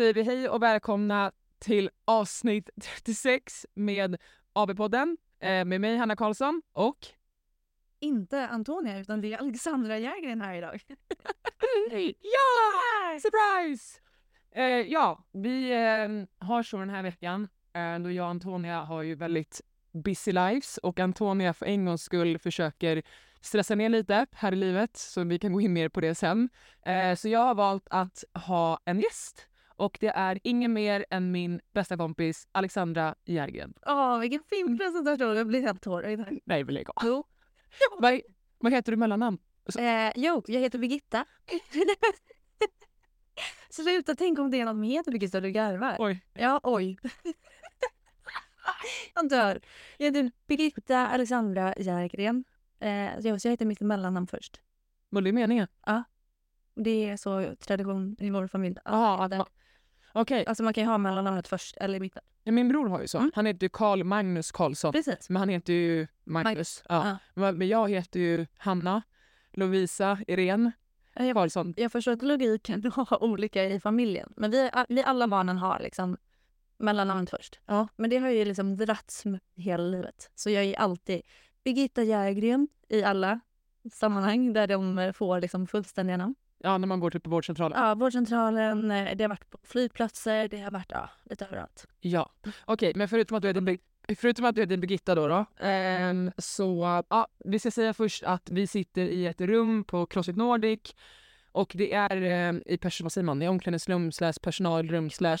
Säger vi hej och välkomna till avsnitt 36 med AB-podden eh, med mig Hanna Karlsson och Inte Antonia, utan det är Alexandra Jägren här idag. ja! Surprise! Eh, ja, vi eh, har så den här veckan eh, då jag och Antonia har ju väldigt busy lives och Antonia för en gångs skull försöker stressa ner lite här i livet så vi kan gå in mer på det sen. Eh, så jag har valt att ha en gäst och det är ingen mer än min bästa kompis Alexandra Järgren. Åh, vilken fin presentation. Jag blir helt tårögd. Nej, vill jag Jo. vad, vad heter du mellannamn? Eh, jo, jag heter Birgitta. Sluta tänk om det är något som heter Birgitta och du garvar. Oj. Ja, oj. Han dör. Jag heter Birgitta Alexandra Jägren. Eh, så jag jag heter mitt mellannamn först. Var det meningen? Det är så tradition i vår familj. Jaha, att man- Okej, Alltså man kan ju ha mellannamnet först eller i mitten. ja, min bror har ju så. Mm. Han heter ju Carl Magnus Karlsson. Precis. Men han heter ju Magnus. Magnus, Ja. Men men jag heter ju Hanna, Lovisa, Irene Ja, jag- Karlsson. Jag förstår att logiken har olika i familjen. Men vi, vi alla barnen har liksom mellannamnet först. Ja. Men det har ju liksom dragits med hela livet. Så jag är alltid Birgitta Jägren i alla sammanhang där de får liksom fullständiga namn. Ja, när man går till på vårdcentralen. Ja, vårdcentralen, eh, det har varit på flygplatser, det har varit ja, lite överallt. Ja. Okej, men förutom att du heter, Bir- förutom att du heter Birgitta då, då ehm, så ja, vi ska säga först att vi sitter i ett rum på Crossfit Nordic och det är eh, i person, vad säger man, i omklädningsrum slash personalrum slash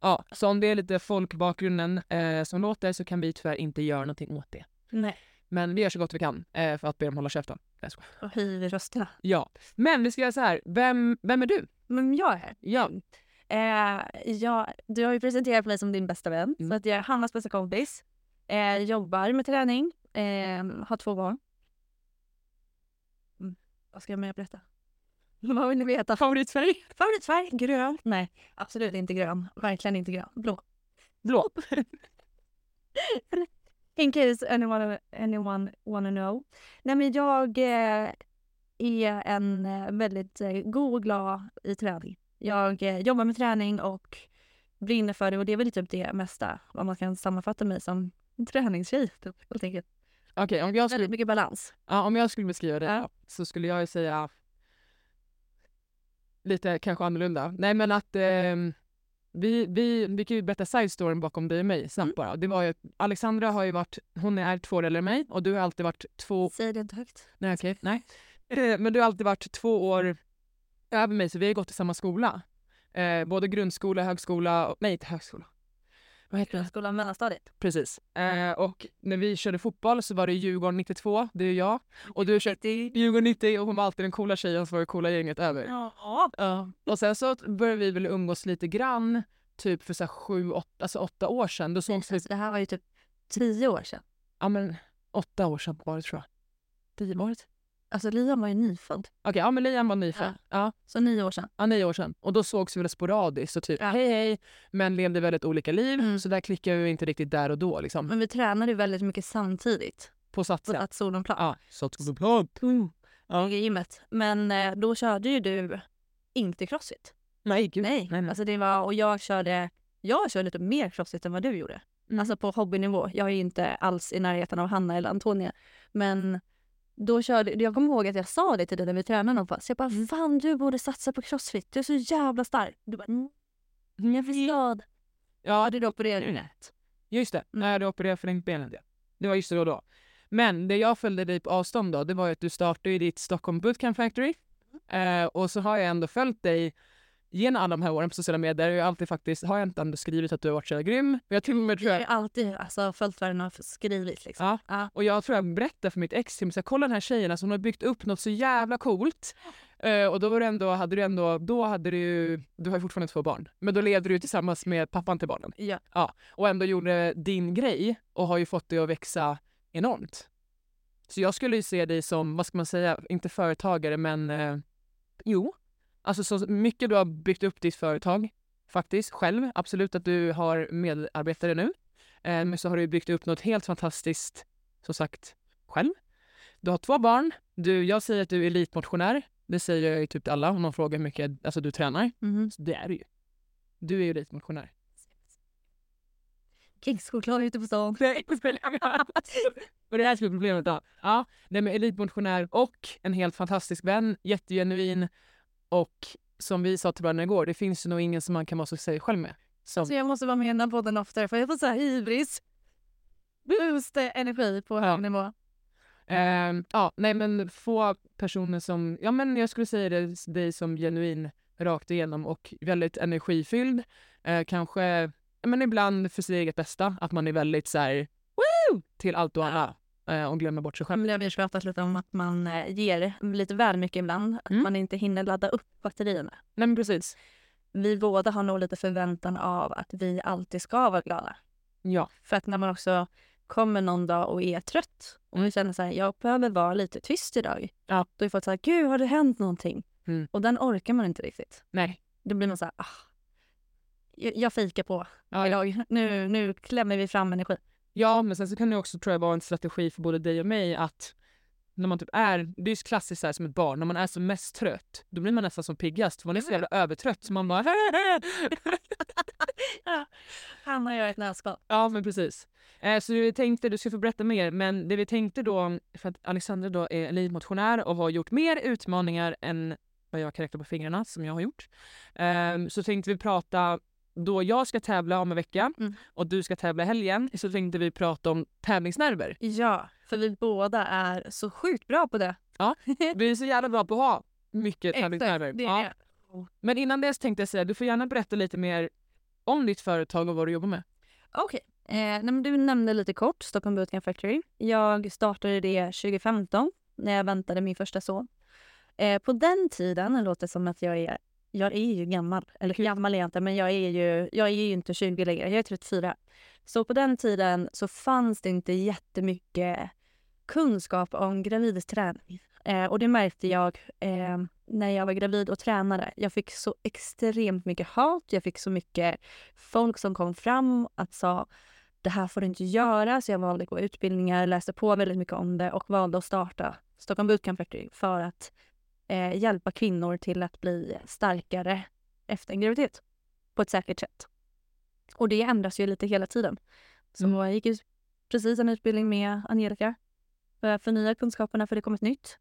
ja, så om det är lite folk i bakgrunden eh, som låter så kan vi tyvärr inte göra någonting åt det. Nej, Men vi gör så gott vi kan eh, för att be dem hålla käften. Och höjer rösterna. Ja, men vi ska göra så här. Vem, vem är du? Men jag är här. Ja, Eh, jag, du har ju presenterat mig som din bästa vän. Mm. Så att jag är Hannas bästa kompis. Eh, jobbar med träning. Eh, har två barn. Mm. Vad ska jag mer berätta? Vad vill ni veta? favoritfärg? Favoritfärg? Grön? Nej, absolut inte grön. Verkligen inte grön. Blå. Blå. In case anyone, anyone wanna know. Nej men jag eh, är en eh, väldigt eh, god och glad i träning. Jag eh, jobbar med träning och brinner för det och det är väl typ det mesta vad man kan sammanfatta mig som en träningstjej. Typ, helt enkelt. Okej, om, jag skulle, Väldigt mycket balans. ja, om jag skulle beskriva det Ja. så skulle jag ju säga lite kanske annorlunda. Nej men att ehm, vi, vi, vi kan ju berätta side storyn bakom dig och mig snabbt Mm. bara. Det var ju, Alexandra har ju varit, hon är två än mig och du har alltid varit två, Säg det inte högt. nej okej, nej. Eh, Men du har alltid varit två år över mig så vi har gått i samma skola. Eh, både grundskola, högskola, och, nej inte högskola. Vad heter det? Grundskolan, mellanstadiet. Precis. Eh, och när vi körde fotboll så var det Djurgården 92, det är jag. Och du körde Djurgården 90 och hon var alltid den coola tjejen som var det coola gänget över. Ja. Ja. Och sen så började vi väl umgås lite grann, typ för så här sju, åtta, alltså åtta år sedan. Då sågs vi, Alltså, det här var ju typ tio år sedan. ja men åtta år sedan var det tror jag. Tio var det? Alltså Liam var ju nyfödd. Okej, ja men Liam var nyfödd. Ja. Så nio år sedan. Ja, nio år sedan. Och då sågs vi väl sporadiskt och typ Ja. hej hej, men levde väldigt olika liv. Mm. Så där klickade vi inte riktigt där och då liksom. Men vi tränade ju väldigt mycket samtidigt. På På satsen. att solen Ja, så att vi plan. Ja. gymmet. Men eh, då körde ju du inte crossfit. Nej, gud. Nej. nej, nej. Alltså det var, och jag körde, jag körde lite mer crossfit än vad du gjorde. Mm. Alltså på hobbynivå. Jag är ju inte alls i närheten av Hanna eller Antonia. Men då körde, jag kommer ihåg att jag sa det till dig när vi tränade någonstans. Jag bara, Mm. fan du borde satsa på crossfit. Du är så jävla stark. Du bara, mm, jag förstod. Ja, Hade du opererat? Just det, Mm. när du opererade förlängt det. Det var just då, då. Men det jag följde dig på avstånd då, det var ju att du startade i ditt Stockholm Bootcamp Factory. Eh, och så har jag ändå följt dig genom alla de här åren på sociala medier. Jag har alltid faktiskt, har jag inte ändå skrivit att du har varit så jävla grym? Jag till och med tror Jag har jag, alltid alltså, följt vad den har skrivit. Liksom. Ja. Ja. och jag tror jag berättade för mitt ex, så här, kolla den här tjejen, alltså, hon har byggt upp något så jävla coolt. Eh, och då var det ändå, hade du ändå, då hade du du har ju fortfarande två barn, men då levde du tillsammans med pappan till barnen. Ja. och ändå gjorde din grej och har ju fått det att växa enormt. Så jag skulle ju se dig som, vad ska man säga, inte företagare men eh, jo. Alltså så mycket du har byggt upp ditt företag faktiskt själv. Absolut att du har medarbetare nu. Eh, men så har du byggt upp något helt fantastiskt, som sagt, själv. Du har två barn. Du, jag säger att du är elitmotionär. Det säger jag ju typ till alla om någon frågar hur mycket alltså, du tränar. Mhm. Så det är du ju. Du är ju elitmotionär. Kexchoklad ute på stan. Nej, Och det här skulle problemet då. Ja, nej men elitmotionär och en helt fantastisk vän, jättegenuin och som vi sa till varandra igår, det finns ju nog ingen som man kan vara så sig själv med. Som, Så jag måste vara med i den här podden oftare för jag får så här hybris. Boost energi på Ja. hög nivå. Ehm, ja, nej men få personer som, ja men jag skulle säga det, dig som genuin rakt igenom och väldigt energifylld. Eh, kanske, ja, men ibland för sitt eget bästa, att man är väldigt så här, woo! till allt och alla och glömmer bort sig själv. Vi har pratat lite om att man eh, ger lite väl mycket ibland. Att Mm. man inte hinner ladda upp batterierna. Nej men precis. Vi båda har nog lite förväntan av att vi alltid ska vara glada. Ja, För att när man också kommer någon dag och är trött och vi känner så här, jag behöver vara lite tyst idag. Ja. Då är folk så här, gud har det hänt någonting? Mm. Och den orkar man inte riktigt. nej. Då blir man så här, ah, jag, jag fikar på Ja, ja. idag. Nu, nu klämmer vi fram energi. Ja, men sen så kan det också tror jag vara en strategi för både dig och mig att när man typ är, det är ju klassiskt så här, som ett barn, när man är som mest trött, då blir man nästan som piggast, för man är så jävla övertrött så man bara Han har jag ett nötskal. Ja, men precis. Eh, så vi tänkte, du ska få berätta mer, men det vi tänkte då, för att Alexandra då är elitmotionär och har gjort mer utmaningar än vad jag kan räkna på fingrarna som jag har gjort. Ehm, så tänkte vi prata, då jag ska tävla om en vecka Mm. och du ska tävla i helgen, så tänkte vi prata om tävlingsnerver. Ja, för vi båda är så sjukt bra på det. Vi är så jävla bra på att ha mycket tävlingsnerver. det Ja. Men innan dess tänkte jag säga, du får gärna berätta lite mer om ditt företag och vad du jobbar med. Okej. Eh, nej, men du nämnde lite kort Stockholm Bootcamp Factory. Jag startade det 2015 när jag väntade min första son. Eh, på den tiden, det låter som att jag är, jag är ju gammal, eller gammal är jag inte, men jag är ju, jag är ju inte 20 längre, jag är 34. Så på den tiden så fanns det inte jättemycket kunskap om gravidträning. Eh, och det märkte jag eh, när jag var gravid och tränade. Jag fick så extremt mycket hat, jag fick så mycket folk som kom fram att sa det här får du inte göra. Så jag valde att gå utbildningar, läste på väldigt mycket om det och valde att starta Stockholm Bootcamp Factory för att eh, hjälpa kvinnor till att bli starkare efter en graviditet på ett säkert sätt. Och det ändras ju lite hela tiden. Så Mm. jag gick ju precis en utbildning med Angelica för att förnya kunskaperna för det kom ett nytt.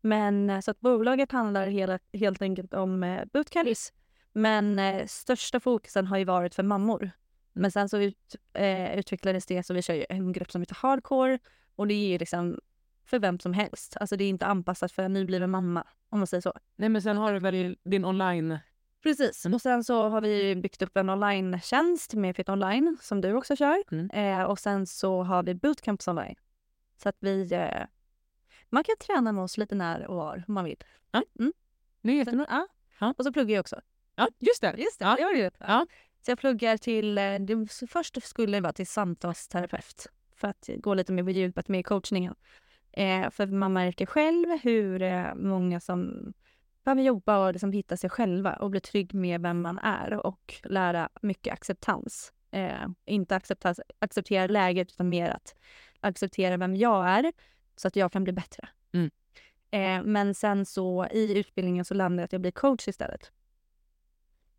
Men eh, så att bolaget handlar hela, helt enkelt om eh, bootcamps. Men eh, största fokusen har ju varit för mammor. Men sen så ut, eh, utvecklades det så vi kör ju en grupp som heter hardcore och det är ju liksom för vem som helst. Alltså det är inte anpassat för en nybliven mamma om man säger så. Nej men sen har du väl din online... Precis. Och sen så har vi byggt upp en online-tjänst med Fit Online som du också kör. Mm. Eh, och sen så har vi bootcamps online. Så att vi... Eh, man kan träna med oss lite när och var man vill. Det är jättebra. ja. Ja. Och så pluggar jag också. Ja, just det. Just det, Ja. det det. Ja. Så jag pluggar till... eh, Det först skulle jag vara till samtalsterapeut för att gå lite mer på djupet med coachningen. Eh, för man märker själv hur eh, många som behöver jobba och liksom hitta sig själva och bli trygg med vem man är och lära mycket acceptans. Eh, inte acceptans, acceptera läget utan mer att acceptera vem jag är så att jag kan bli bättre. Mm. Eh, men sen så i utbildningen så landade jag att jag blir coach istället.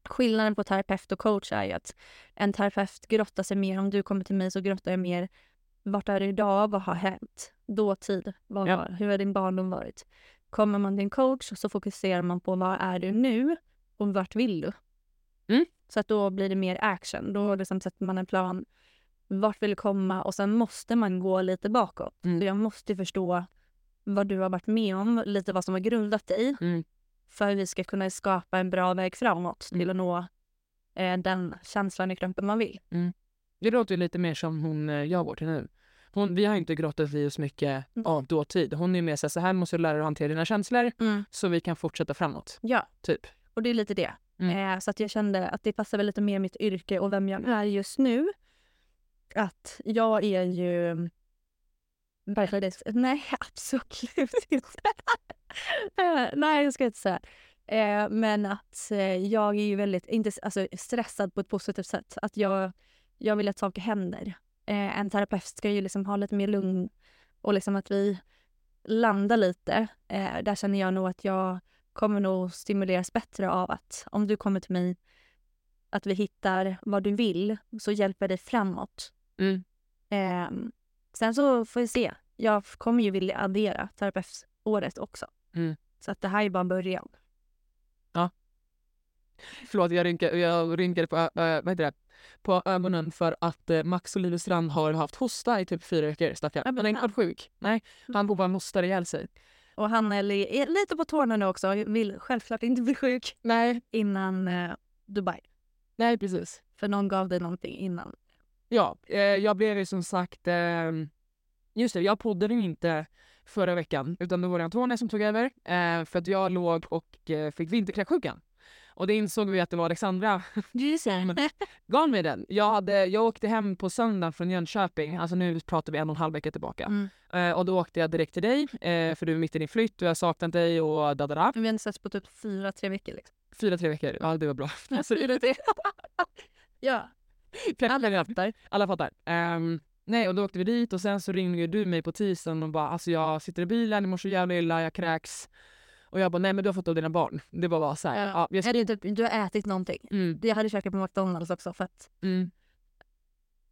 Skillnaden på terapeut och coach är ju att en terapeut grottar sig mer. Om du kommer till mig så grottar jag mer. Vart är du idag? Vad har hänt? Dåtid? Vad Ja. hur har din barndom varit? Kommer man till en coach så fokuserar man på vad är du nu och vart vill du? Mm. Så att då blir det mer action. Då liksom sätter man en plan. Vart vill du komma? Och sen måste man gå lite bakåt. Mm. Så jag måste förstå vad du har varit med om, lite vad som har grundat dig Mm. för att vi ska kunna skapa en bra väg framåt till Mm. att nå eh, den känslan i kroppen man vill. Det låter ju lite mer som hon eh, jag går till nu. Hon, vi har inte grottat i oss mycket Mm. av dåtid. Hon är mer så här, så här måste du lära dig att hantera dina känslor så vi kan fortsätta framåt. Ja, Typ. och det är lite det. Mm. Eh, så att jag kände att det passar väl lite mer mitt yrke och vem jag är just nu. Att jag är ju... Varför det? Nej, absolut inte. Eh, Nej, jag ska inte säga. Eh, men att eh, jag är ju väldigt inte, alltså, stressad på ett positivt sätt. Att jag, jag vill att saker händer. Eh, en terapeut ska ju liksom ha lite mer lugn och liksom att vi landar lite. Eh, där känner jag nog att jag kommer nog stimuleras bättre av att om du kommer till mig, att vi hittar vad du vill, så hjälper det framåt. Mm. Ehm, sen så får vi se. Jag kommer ju vilja addera terapeutåret också. Mm. Så att det här är bara början. Förlåt, jag rynkade, jag rynkade på, ö, vad heter det? På ögonen för att eh, Max Olivstrand har haft hosta i typ fyra veckor. Men Han är inte varit sjuk. Nej, han bara hostar ihjäl sig. Och han är, li- är lite på tårna nu också. Vill självklart inte bli sjuk Nej, innan eh, Dubai. nej precis. För någon gav dig någonting innan. Ja, eh, jag blev ju som sagt... Eh, just det, jag poddade ju inte förra veckan utan då var det Antonia som tog över eh, för att jag låg och eh, fick vinterkräksjukan. Och det insåg vi att det var Alexandra gav mig den. Jag, hade, jag åkte hem på söndagen från Jönköping, alltså nu pratar vi en och en halv vecka tillbaka. Mm. Eh, och då åkte jag direkt till dig eh, för du är mitt i din flytt och jag saknat dig och dadada. Vi har inte setts på typ fyra, tre veckor. Liksom. Fyra, tre veckor. Ja, det var bra. Alltså, det är det. Ja. Alla fattar. Alla fattar. Ehm, nej, och då åkte vi dit och sen så ringde du mig på tisdagen och bara alltså jag sitter i bilen, jag mår så jävla illa, jag kräks. Och jag bara nej men du har fått av dina barn. Det var bara så här. Ja. Ja, jag Är det typ, du har ätit någonting. mm, Jag hade käkat på McDonalds också för att... mm.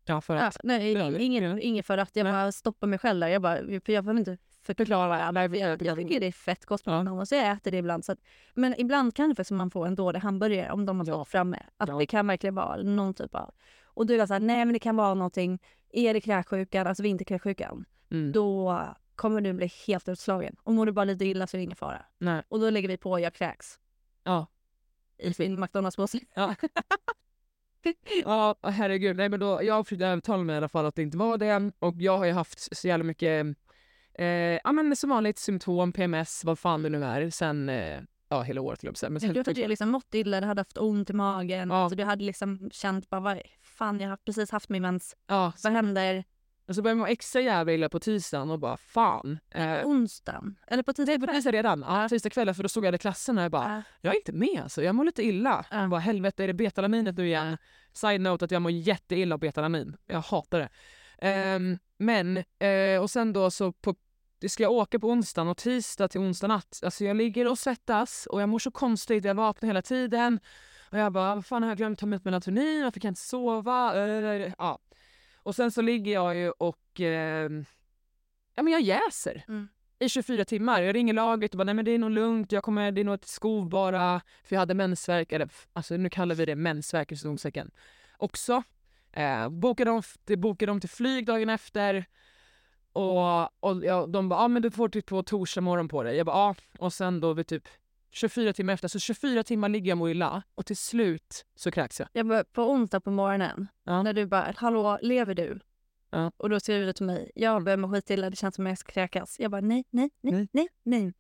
Ja, för Ja, att. nej, Ja, inget, ja. inget för att jag Nej. bara stoppar mig själv där. Jag bara, jag behöver inte förklara. Nej, jag, jag tycker det är fett gott med Ja. McDonalds. Jag äter det ibland. Så att, men ibland kan det faktiskt man få en dålig hamburgare om de har Ja. stått framme. Att Ja. det kan verkligen vara någon typ av... Och du var såhär, nej men det kan vara någonting. Är det kräksjukan, alltså vinterkräksjukan, Mm. då kommer du bli helt utslagen. Och mår du bara lite illa så är det ingen fara. Nej. Och då lägger vi på jag kräks. Ja. I sin McDonalds-påse. Ja. ja, herregud. Nej, men då, jag försökte övertala mig i alla fall att det inte var det. Och jag har ju haft så jävla mycket, eh, ja men som vanligt symptom, PMS, vad fan det nu är, sen eh, ja, hela året. Men sen, Du hade liksom mått illa, du hade haft ont i magen. Ja. Alltså, du hade liksom känt bara, vad fan jag har precis haft min mens. ja, Vad händer och så började må extra jävla illa på tisdagen och bara fan. Eh, onsdagen? Eller på tisdag? var det redan. Ja, tisdag kvällen för då såg jag det i klassen och jag bara, Ja. jag är inte med alltså, jag mår lite illa. Ja. Jag bara, helvete är det betalaminet nu igen? Side note att jag mår jätteilla av betalamin. Jag hatar det. Ehm, men, eh, och sen då så på, ska jag åka på onsdagen och tisdag till onsdag natt. Alltså jag ligger och svettas och jag mår så konstigt, jag vaknar hela tiden. Och jag bara, vad fan har jag glömt ta med melatonin? Varför kan jag inte sova? Eh, ja. Och sen så ligger jag ju och, ehm, ja men jag jäser Mm. i 24 timmar. Jag ringer laget och bara, nej men det är nog lugnt, jag kommer, det är nog ett skov bara. För jag hade mensvärk, eller alltså nu kallar vi det mensvärk i citationstecken. Också. Eh, bokade, de, det bokade de till flyg dagen efter. Och, och ja, de bara, ja men du får typ på torsdag morgon på dig. Jag bara, ja. Och sen då vid typ 24 timmar efter, så 24 timmar ligger jag och mår illa. Och till slut så kräks jag. Jag bara, på onsdag på morgonen, Ja. när du bara, hallå, lever du? Ja. Och då skriver du till mig, jag börjar må skitilla, det känns som jag ska kräkas. Jag bara, nej, nej, nej, Nej. nej, nej.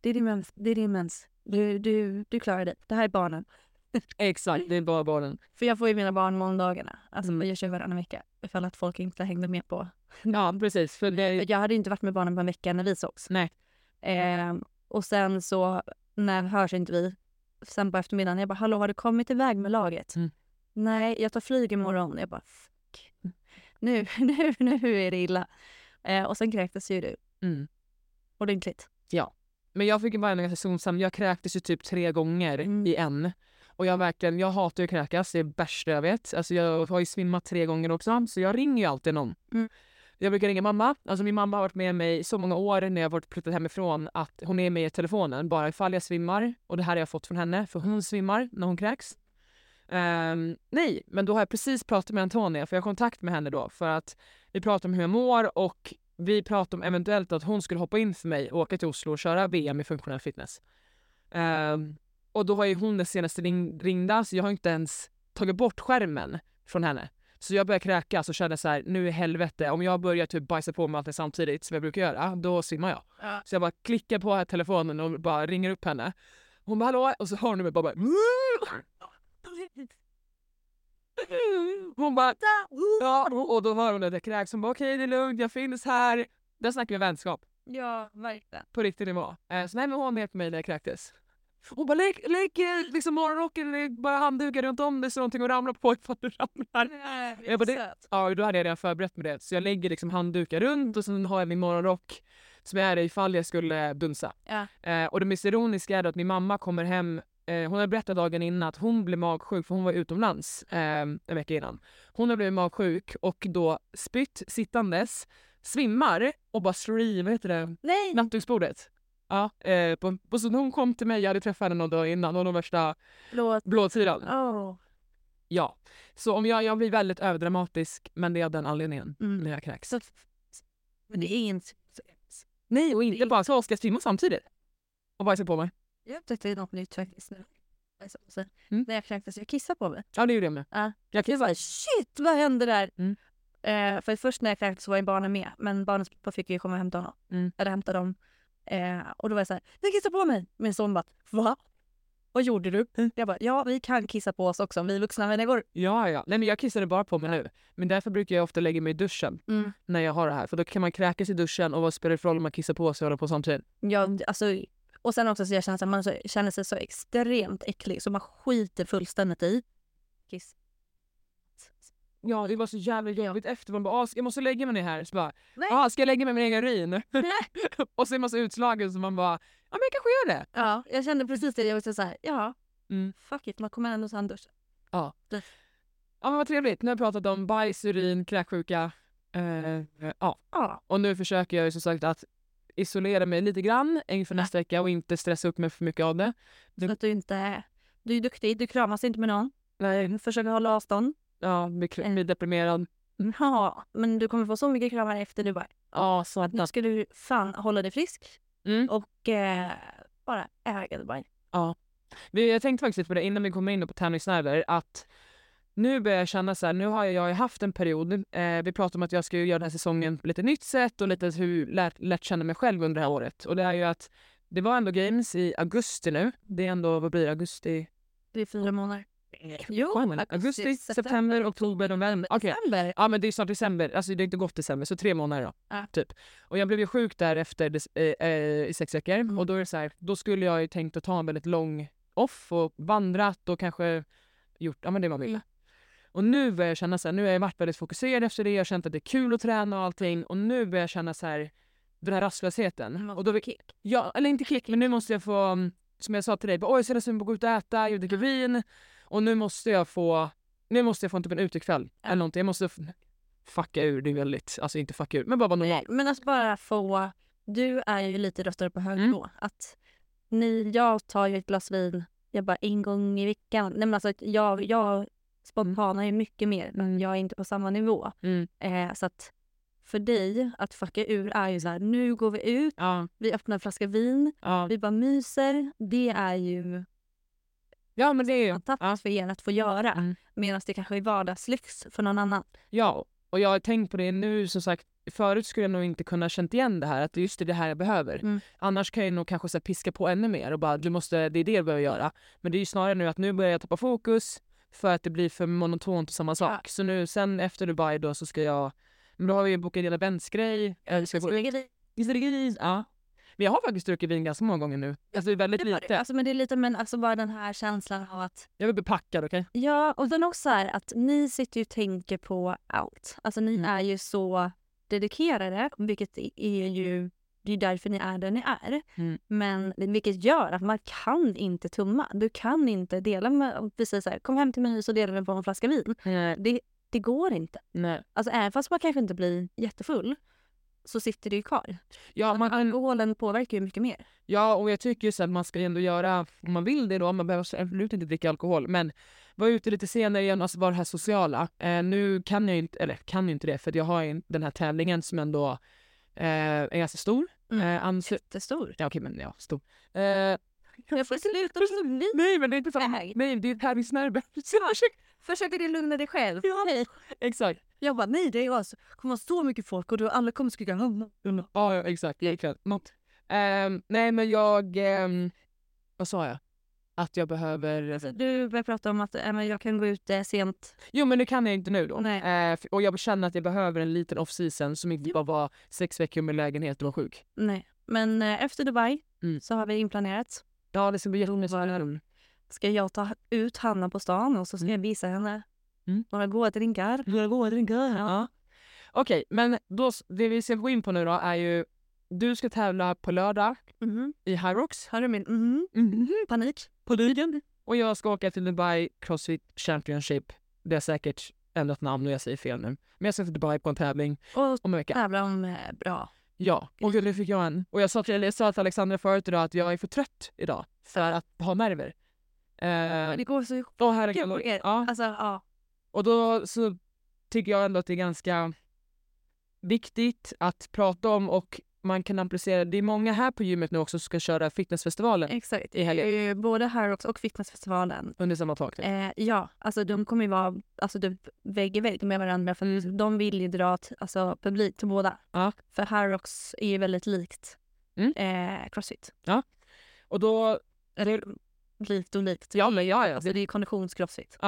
Det är din mens, det är din mens. Du, du, du klarar det. Det här är barnen. Exakt, det är bara barnen. För jag får ju mina barn måndagarna. Alltså Mm. jag kör varannan vecka. Ifall att folk inte hängde med på. Ja precis. För det, Jag hade ju inte varit med barnen på en vecka när vi sågs. nej. Ehm, och sen så, när hörs inte vi? Sen på eftermiddagen, jag bara, hallå har du kommit iväg med laget? Mm. Nej, jag tar flyg imorgon. Jag bara, fuck. Nu, nu, nu är det illa. Eh, och sen kräktes ju du Mm. ordentligt. Men jag fick ju bara en ganska skonsam. Jag kräktes ju typ tre gånger Mm. i en. Och jag verkligen, jag hatar ju att kräkas. Det är värsta jag vet. Alltså jag har ju svimmat tre gånger också. Så jag ringer ju alltid någon. Mm. Jag brukar ringa mamma. Alltså min mamma har varit med mig i så många år när jag varit flyttat hemifrån att hon är med i telefonen bara ifall jag svimmar. Och det här har jag fått från henne för hon svimmar när hon kräks. Um, nej, men då har jag precis pratat med Antonia för jag har kontakt med henne då för att vi pratar om hur jag mår och vi pratar om eventuellt att hon skulle hoppa in för mig och åka till Oslo och köra VM i funktionell fitness. Um, och då var ju hon den senaste ring, ringda så jag har inte ens tagit bort skärmen från henne. Så jag började kräkas och kände så här, nu i helvete, om jag börjar typ bajsa på mig allting samtidigt som jag brukar göra, då svimmar jag. Så jag bara klickar på här telefonen och bara ringer upp henne. Hon bara hallå och så hör hon mig bara, bara Hon bara ja, och då hör hon att jag kräks. Hon bara okej det är lugnt, jag finns här. Där snackar vi vänskap Ja, verkligen. på riktig nivå. Eh, så nej men hon på mig när jag kräktes. Hon bara lägg, lägg eh, liksom morgonrocken, lägg bara handdukar runt om dig så någonting och ramlar på ifall du ramlar. Jag bara, det, ja, då hade jag redan förberett mig det. Så jag lägger liksom handdukar runt och sen har jag min morgonrock som jag är i ifall jag skulle dunsa. Ja. Eh, och det mest ironiska är då att min mamma kommer hem Eh, hon har berättat dagen innan att hon blev magsjuk för hon var utomlands eh, en vecka innan. Hon har blivit magsjuk och då spytt sittandes, svimmar och bara slår i vad heter det? Nej! nattduksbordet. Ja, eh, på, på, så när hon kom till mig, jag hade träffat henne någon dag innan, hon var värsta Låt. blåsidan. Oh. Ja. Så om jag, jag blir väldigt överdramatisk, men det är av den anledningen Mm. när jag kräks. Så, men det är hemskt. Nej, och inte bara så ska jag svimma samtidigt. Och bajsa på mig. Jag upptäckte något nytt faktiskt nu. Så, Mm. När jag kräktes, jag kissade på mig. Ja, det gjorde jag med. Ja. Jag bara shit, vad hände där? Mm. Eh, för först när jag kräktes så var ju barnen med, men barnens pappa fick ju komma och hämta honom. Mm. Eller hämta dem. Eh, och då var jag så här, jag kissar på mig! Min son bara, va? Vad gjorde du? Mm. Jag bara, ja vi kan kissa på oss också, vi är vuxna människor. Ja, ja. Nej, men jag kissade bara på mig nu. Men därför brukar jag ofta lägga mig i duschen Mm. när jag har det här. För då kan man kräkas i duschen och vad spelar det för roll om man kissar på sig och håller på samtidigt? Ja, alltså, och sen också så jag känner att man så, känner sig så extremt äcklig så man skiter fullständigt i kiss. Ja, det var så jävla jobbigt efter. Man bara, "Ah, jag måste lägga mig ner här. Så bara, ah, ska jag lägga mig med min egen urin? och så är man så utslagen så man bara, ja men jag kanske gör det. Ja, jag kände precis det. Jag var så här, ja, Mm. fuck it, man kommer ändå ta en dusch. Ja men vad trevligt. Nu har jag pratat om bajs, urin, kräksjuka. Eh, ja. Ja, Och nu försöker jag ju som sagt att isolera mig lite grann inför nästa vecka och inte stressa upp mig för mycket av det. så att du inte... Du är duktig, du kramas inte med någon. Nej. Försöker hålla avstånd. Ja, kr- blir deprimerad. Ja, men du kommer få så mycket kramar efter Dubai. Ja, så Nu ska du fan hålla dig frisk Mm. och eh, bara äga Dubai. Vi- Jag tänkte faktiskt på det innan vi kommer in på tennisnerver att nu börjar jag känna så här, nu har jag ju haft en period, eh, vi pratade om att jag ska göra den här säsongen på lite nytt sätt och lite hur lärt, lärt känna mig själv under det här året. Och det är ju att det var ändå games i augusti nu. Det är ändå, vad blir det, augusti? Det är fyra månader. Jo, augusti, september, oktober, november. Okej. December. Ja men det är snart december, alltså det är inte gått december, så tre månader då. Ja. Typ. Och jag blev ju sjuk där efter des- eh, eh, i sex veckor Mm. och då är så här, då skulle jag ju tänkt att ta en väldigt lång off och vandrat och kanske gjort, ja men det man vill. Mm. Och nu börjar jag känna så här, nu har jag varit väldigt fokuserad efter det, jag har känt att det är kul att träna och allting och nu börjar jag känna så här, den här rastlösheten. Och då vill, ja, eller inte kick, men nu måste jag få, mm, som jag sa till dig, bara, oj jag är så sugen på att gå ut och äta, jag dricker vin och nu måste jag få, nu måste jag få en typ en utekväll eller någonting. Jag måste fucka ur, det är väldigt, alltså inte fucka ur, men bara vara normal. Men alltså bara få... Du är ju lite röstare på hög Mm. nivå. Att ni, jag tar ju ett glas vin, jag bara en gång i veckan. Nej men alltså att jag, jag spontanar ju mycket mer men jag är inte på samma nivå. Mm. Eh, så att för dig att fucka ur är ju så här, nu går vi ut, Ja, vi öppnar en flaska vin, ja. vi bara myser. Det är ju ja, men det är ju... fantastiskt Ja. för er att få göra. Mm. Medan det kanske är vardagslyx för någon annan. ja, och jag har tänkt på det nu som sagt, förut skulle jag nog inte kunna känt igen det här, att det är just det här jag behöver. Mm. Annars kan jag nog kanske så här, piska på ännu mer och bara, du måste, det är det du behöver göra. Men det är ju snarare nu att nu börjar jag tappa fokus för att det blir för monotont och samma sak. Ja. Så nu sen efter Dubai då så ska jag, men då har vi ju bokat en eventsgrej. Jag ska gå, det? Ja. Men jag har faktiskt druckit vin ganska många gånger nu. Alltså det är väldigt Det lite. Alltså, men det är lite men alltså bara den här känslan av att Jag vill bli packad, okej? Ja, och sen också så här att ni sitter ju och tänker på allt. Alltså ni Mm. är ju så dedikerade, vilket är ju det är därför ni är där ni är. Mm. Men vilket gör att man kan inte tumma. Du kan inte dela med, precis så här, kom hem till mig så delar vi på en flaska vin. Nej. Det, det går inte. Nej. Alltså även fast man kanske inte blir jättefull så sitter det ju kvar. Ja, man Alkoholen påverkar ju mycket mer. ja, och jag tycker ju så att man ska ändå göra, om man vill det då, man behöver absolut inte dricka alkohol, men vara ute lite senare igen, alltså vara det här sociala. Eh, nu kan jag ju inte, eller kan ju inte det, för jag har den här tävlingen som ändå eh, är ganska stor. Mm. Eh, ansö- Jättestor. ja, okej, men ja, stor. Eh, Jag får sluta bli. nej, men det är inte så. Nej. Det är tävlingsnerver. Försöker du lugna dig själv? Ja. Exakt. Jag bara, nej det är alltså, kommer vara så mycket folk och då alla kommer "Hum, hum." Ja, ja exakt. Ehm, nej, men jag... ehm, vad sa jag? Att jag behöver... Du börjar prata om att äh, men jag kan gå ut eh, sent. Jo, men det kan jag inte nu då. Nej. F- och jag känner att jag behöver en liten off-season som inte Ja. bara var sex veckor med lägenhet och var sjuk. Nej. Men eh, efter Dubai Mm. så har vi inplanerat Ja, det ska bli jättespännande. Ska jag ta ut Hanna på stan och så ska jag visa henne Mm. några goda drinkar. Några goda drinkar. Ja. Okej, men då, det vi ska gå in på nu då är ju du ska tävla på lördag Mhm. i Hyrox. Hör du min mhm, Mm. panik? På ligan. Och jag ska åka till Dubai Crossfit Championship. Det är säkert ändrat namn och jag säger fel nu. Men jag ska till Dubai på en tävling Och om en vecka. tävla om eh, bra. Ja, och nu fick jag en. Och jag sa till, jag sa till Alexandra förut idag att jag är för trött idag för att ha nerver. Eh, Det går så Åh herregud. Ja, Alltså ja. Och då så tycker jag ändå att det är ganska viktigt att prata om och man kan applicera. Det är många här på gymmet nu också som ska köra fitnessfestivalen Exakt. i helgen Eh, Både Harrox och Fitnessfestivalen. under samma tak. typ. Eh, ja, alltså de kommer ju vara alltså, typ vägg i vägg med varandra för Mm. de vill ju dra alltså, publik till båda. Ja. För Harrox är ju väldigt likt Mm. eh, Crossfit. Och då, Eller likt och likt. ja men ja, ja. Alltså det är konditions-crossfit.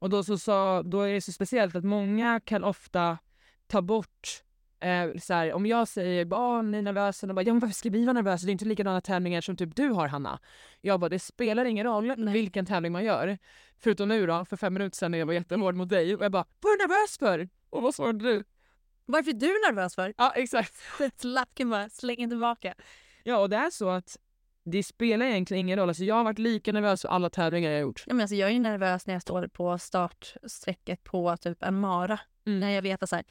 Och då så sa, då är det så speciellt att många kan ofta ta bort Eh, så här, om jag säger att ni är nervösa, och bara, ja, men varför ska vi vara nervösa? Det är inte likadana tävlingar som typ du har Hanna. Jag bara, det spelar ingen roll Nej. vilken tävling man gör. Förutom nu då, för fem minuter sedan när jag var jättehård mot dig och jag bara, vad är du nervös för? Och vad svarade du? Varför är du nervös för? Ja exakt. Lacken bara slänger tillbaka. Ja och det är så att det spelar egentligen ingen roll. Alltså, jag har varit lika nervös för alla tävlingar jag har gjort. Ja, men alltså, jag är ju nervös när jag står på startsträcket på typ en mara. Mm. När jag vet att så här,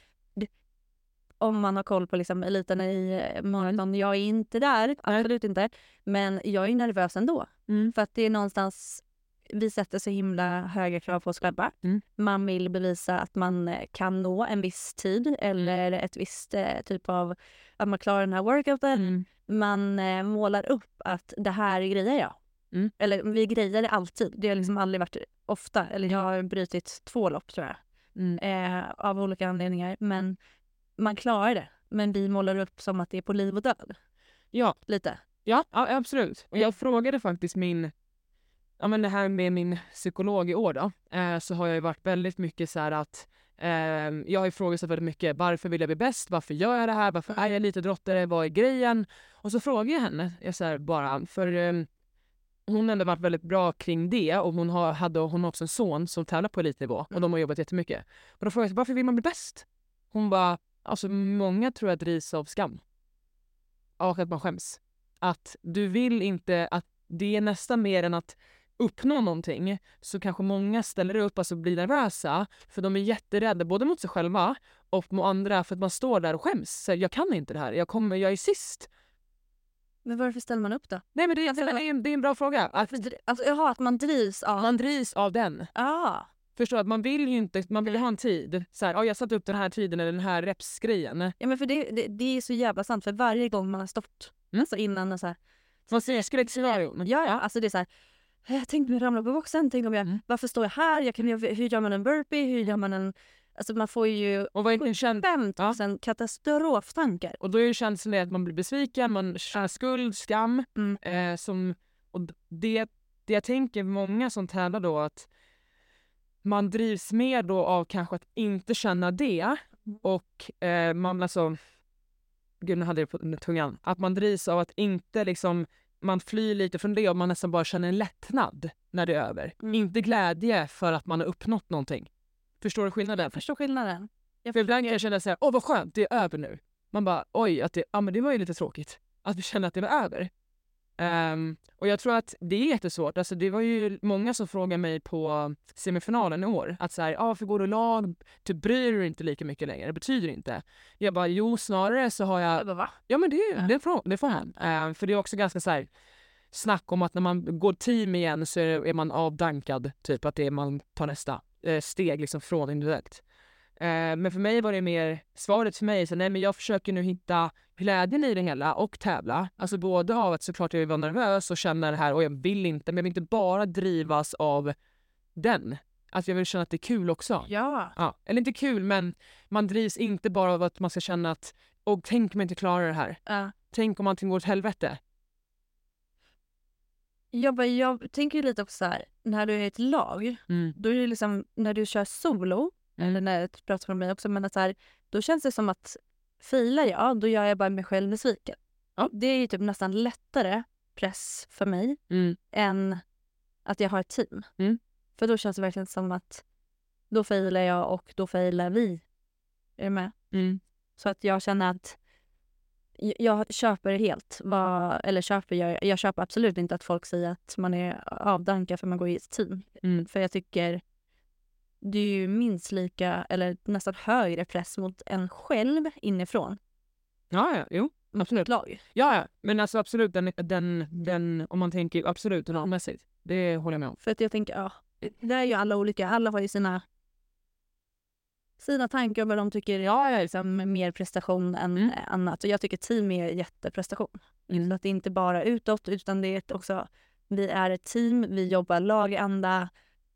om man har koll på liksom, eliten i eh, maraton, jag är inte där, absolut inte. Men jag är nervös ändå. Mm. För att det är någonstans, vi sätter så himla höga krav på oss själva. Mm. Man vill bevisa att man eh, kan nå en viss tid eller ett visst eh, typ av, att man klarar den här workouten. Mm. Man eh, målar upp att det här grejer jag. Mm. Eller vi grejer det alltid. Det har liksom aldrig varit ofta. Eller jag har brutit två lopp tror jag. Mm. Eh, av olika anledningar. Men man klarar det. Men vi målar upp som att det är på liv och död. Ja, Lite. Ja, ja absolut. Och jag frågade faktiskt min, ja men det här med min psykolog i år då, eh, så har jag ju varit väldigt mycket så här att eh, jag har ifrågasatt väldigt mycket, varför vill jag bli bäst? Varför gör jag det här? Varför är jag elitidrottare? Vad är grejen? Och så frågade jag henne, jag så bara, för eh, hon har ändå varit väldigt bra kring det och hon har, hade hon har också en son som tävlar på elitnivå och de har jobbat jättemycket. Och då frågade jag varför vill man bli bäst? Hon bara, alltså många tror jag drivs av skam. Och att man skäms att du vill inte att det är nästan mer än att uppnå någonting så kanske många ställer upp alltså blir nervösa för de är jätterädda både mot sig själva och mot andra för att man står där och skäms. Så jag kan inte det här, jag, kommer, jag är sist. Men varför ställer man upp då? Nej men det, är- det, är, en, det är en bra fråga. Att Alltså, jaha, att man drivs av... man drivs av den. Ah. Förstår att man vill ju inte, man vill ha en tid. Så här, oh, jag satte upp den här tiden eller den här repsgrejen. Ja men för det, det, det är så jävla sant. För varje gång man har stått Mm. alltså innan så här, Man ser skräckscenarion. Ja, ja. Alltså det är så här. "Eh, Tänk om jag ramlar på boxen. Tänk om jag, Mm. Varför står jag här? Jag kan, jag, hur gör man en burpee? Hur gör man en... Alltså man får ju Och vad är det känd, 5000 katastroftankar. Och då är ju känslan det att man blir besviken, man känner skuld, skam. Mm. Eh, som, och det, det jag tänker många som tävlar då att man drivs mer då av kanske att inte känna det och eh, man alltså, gud nu hade jag det på tungan, att man drivs av att inte liksom, man flyr lite från det och man nästan bara känner en lättnad när det är över. Mm. Inte glädje för att man har uppnått någonting. Förstår du skillnaden? Jag förstår skillnaden. Jag För ibland kan jag känna såhär, åh vad skönt, det är över nu. Man bara, oj, att det, ja, men det var ju lite tråkigt. Att vi kände att det var över. Ehm, och jag tror att det är jättesvårt. Alltså, det var ju många som frågade mig på semifinalen i år att så här, ah, varför går du lag? Typ bryr du dig inte lika mycket längre? Det betyder inte. Jag bara, jo snarare så har jag va? Ja men det, det, får, det får han. Eh, för det är också ganska så här, snack om att när man går team igen så är, är man avdankad. Typ att det är man tar nästa eh, steg liksom från individuellt. Eh, men för mig var det mer, svaret för mig så nej men jag försöker nu hitta glädjen i det hela och tävla. Alltså både av att såklart jag vill vara nervös och känna det här och jag vill inte, men jag vill inte bara drivas av den. Att jag vill känna att det är kul också. Ja. Ja, eller inte kul men man drivs inte bara av att man ska känna att och tänk om jag inte klarar det här. ja. Tänk om allting går åt helvete. Jag, bara, jag tänker lite också så här, när du är ett lag, Mm. då är det liksom, när du kör solo. Eller när jag pratar för mig också, men att så här, då känns det som att filar jag, då gör jag bara mig själv besviken. Ja. Det är ju typ nästan lättare press för mig Mm. än att jag har ett team. Mm. För då känns det verkligen som att då failar jag och då failar vi. Är du med? Mm. Så att jag känner att jag köper helt. Vad, eller köper jag, jag köper absolut inte att folk säger att man är avdankad för man går i ett team. Mm. För jag tycker det är ju minst lika, eller nästan högre press mot en själv inifrån. Ja, ja, jo. Absolut. Lag. Ja, ja. Men alltså absolut, den, den, den, om man tänker absolut rammässigt. Det håller jag med om. För att jag tänker, ja, det är ju alla olika. Alla har ju sina sina tankar om vad de tycker ja, är liksom mer prestation än Mm. annat. Och jag tycker team är jätteprestation. Så att det är inte bara utåt utan det är också, vi är ett team, vi jobbar laganda.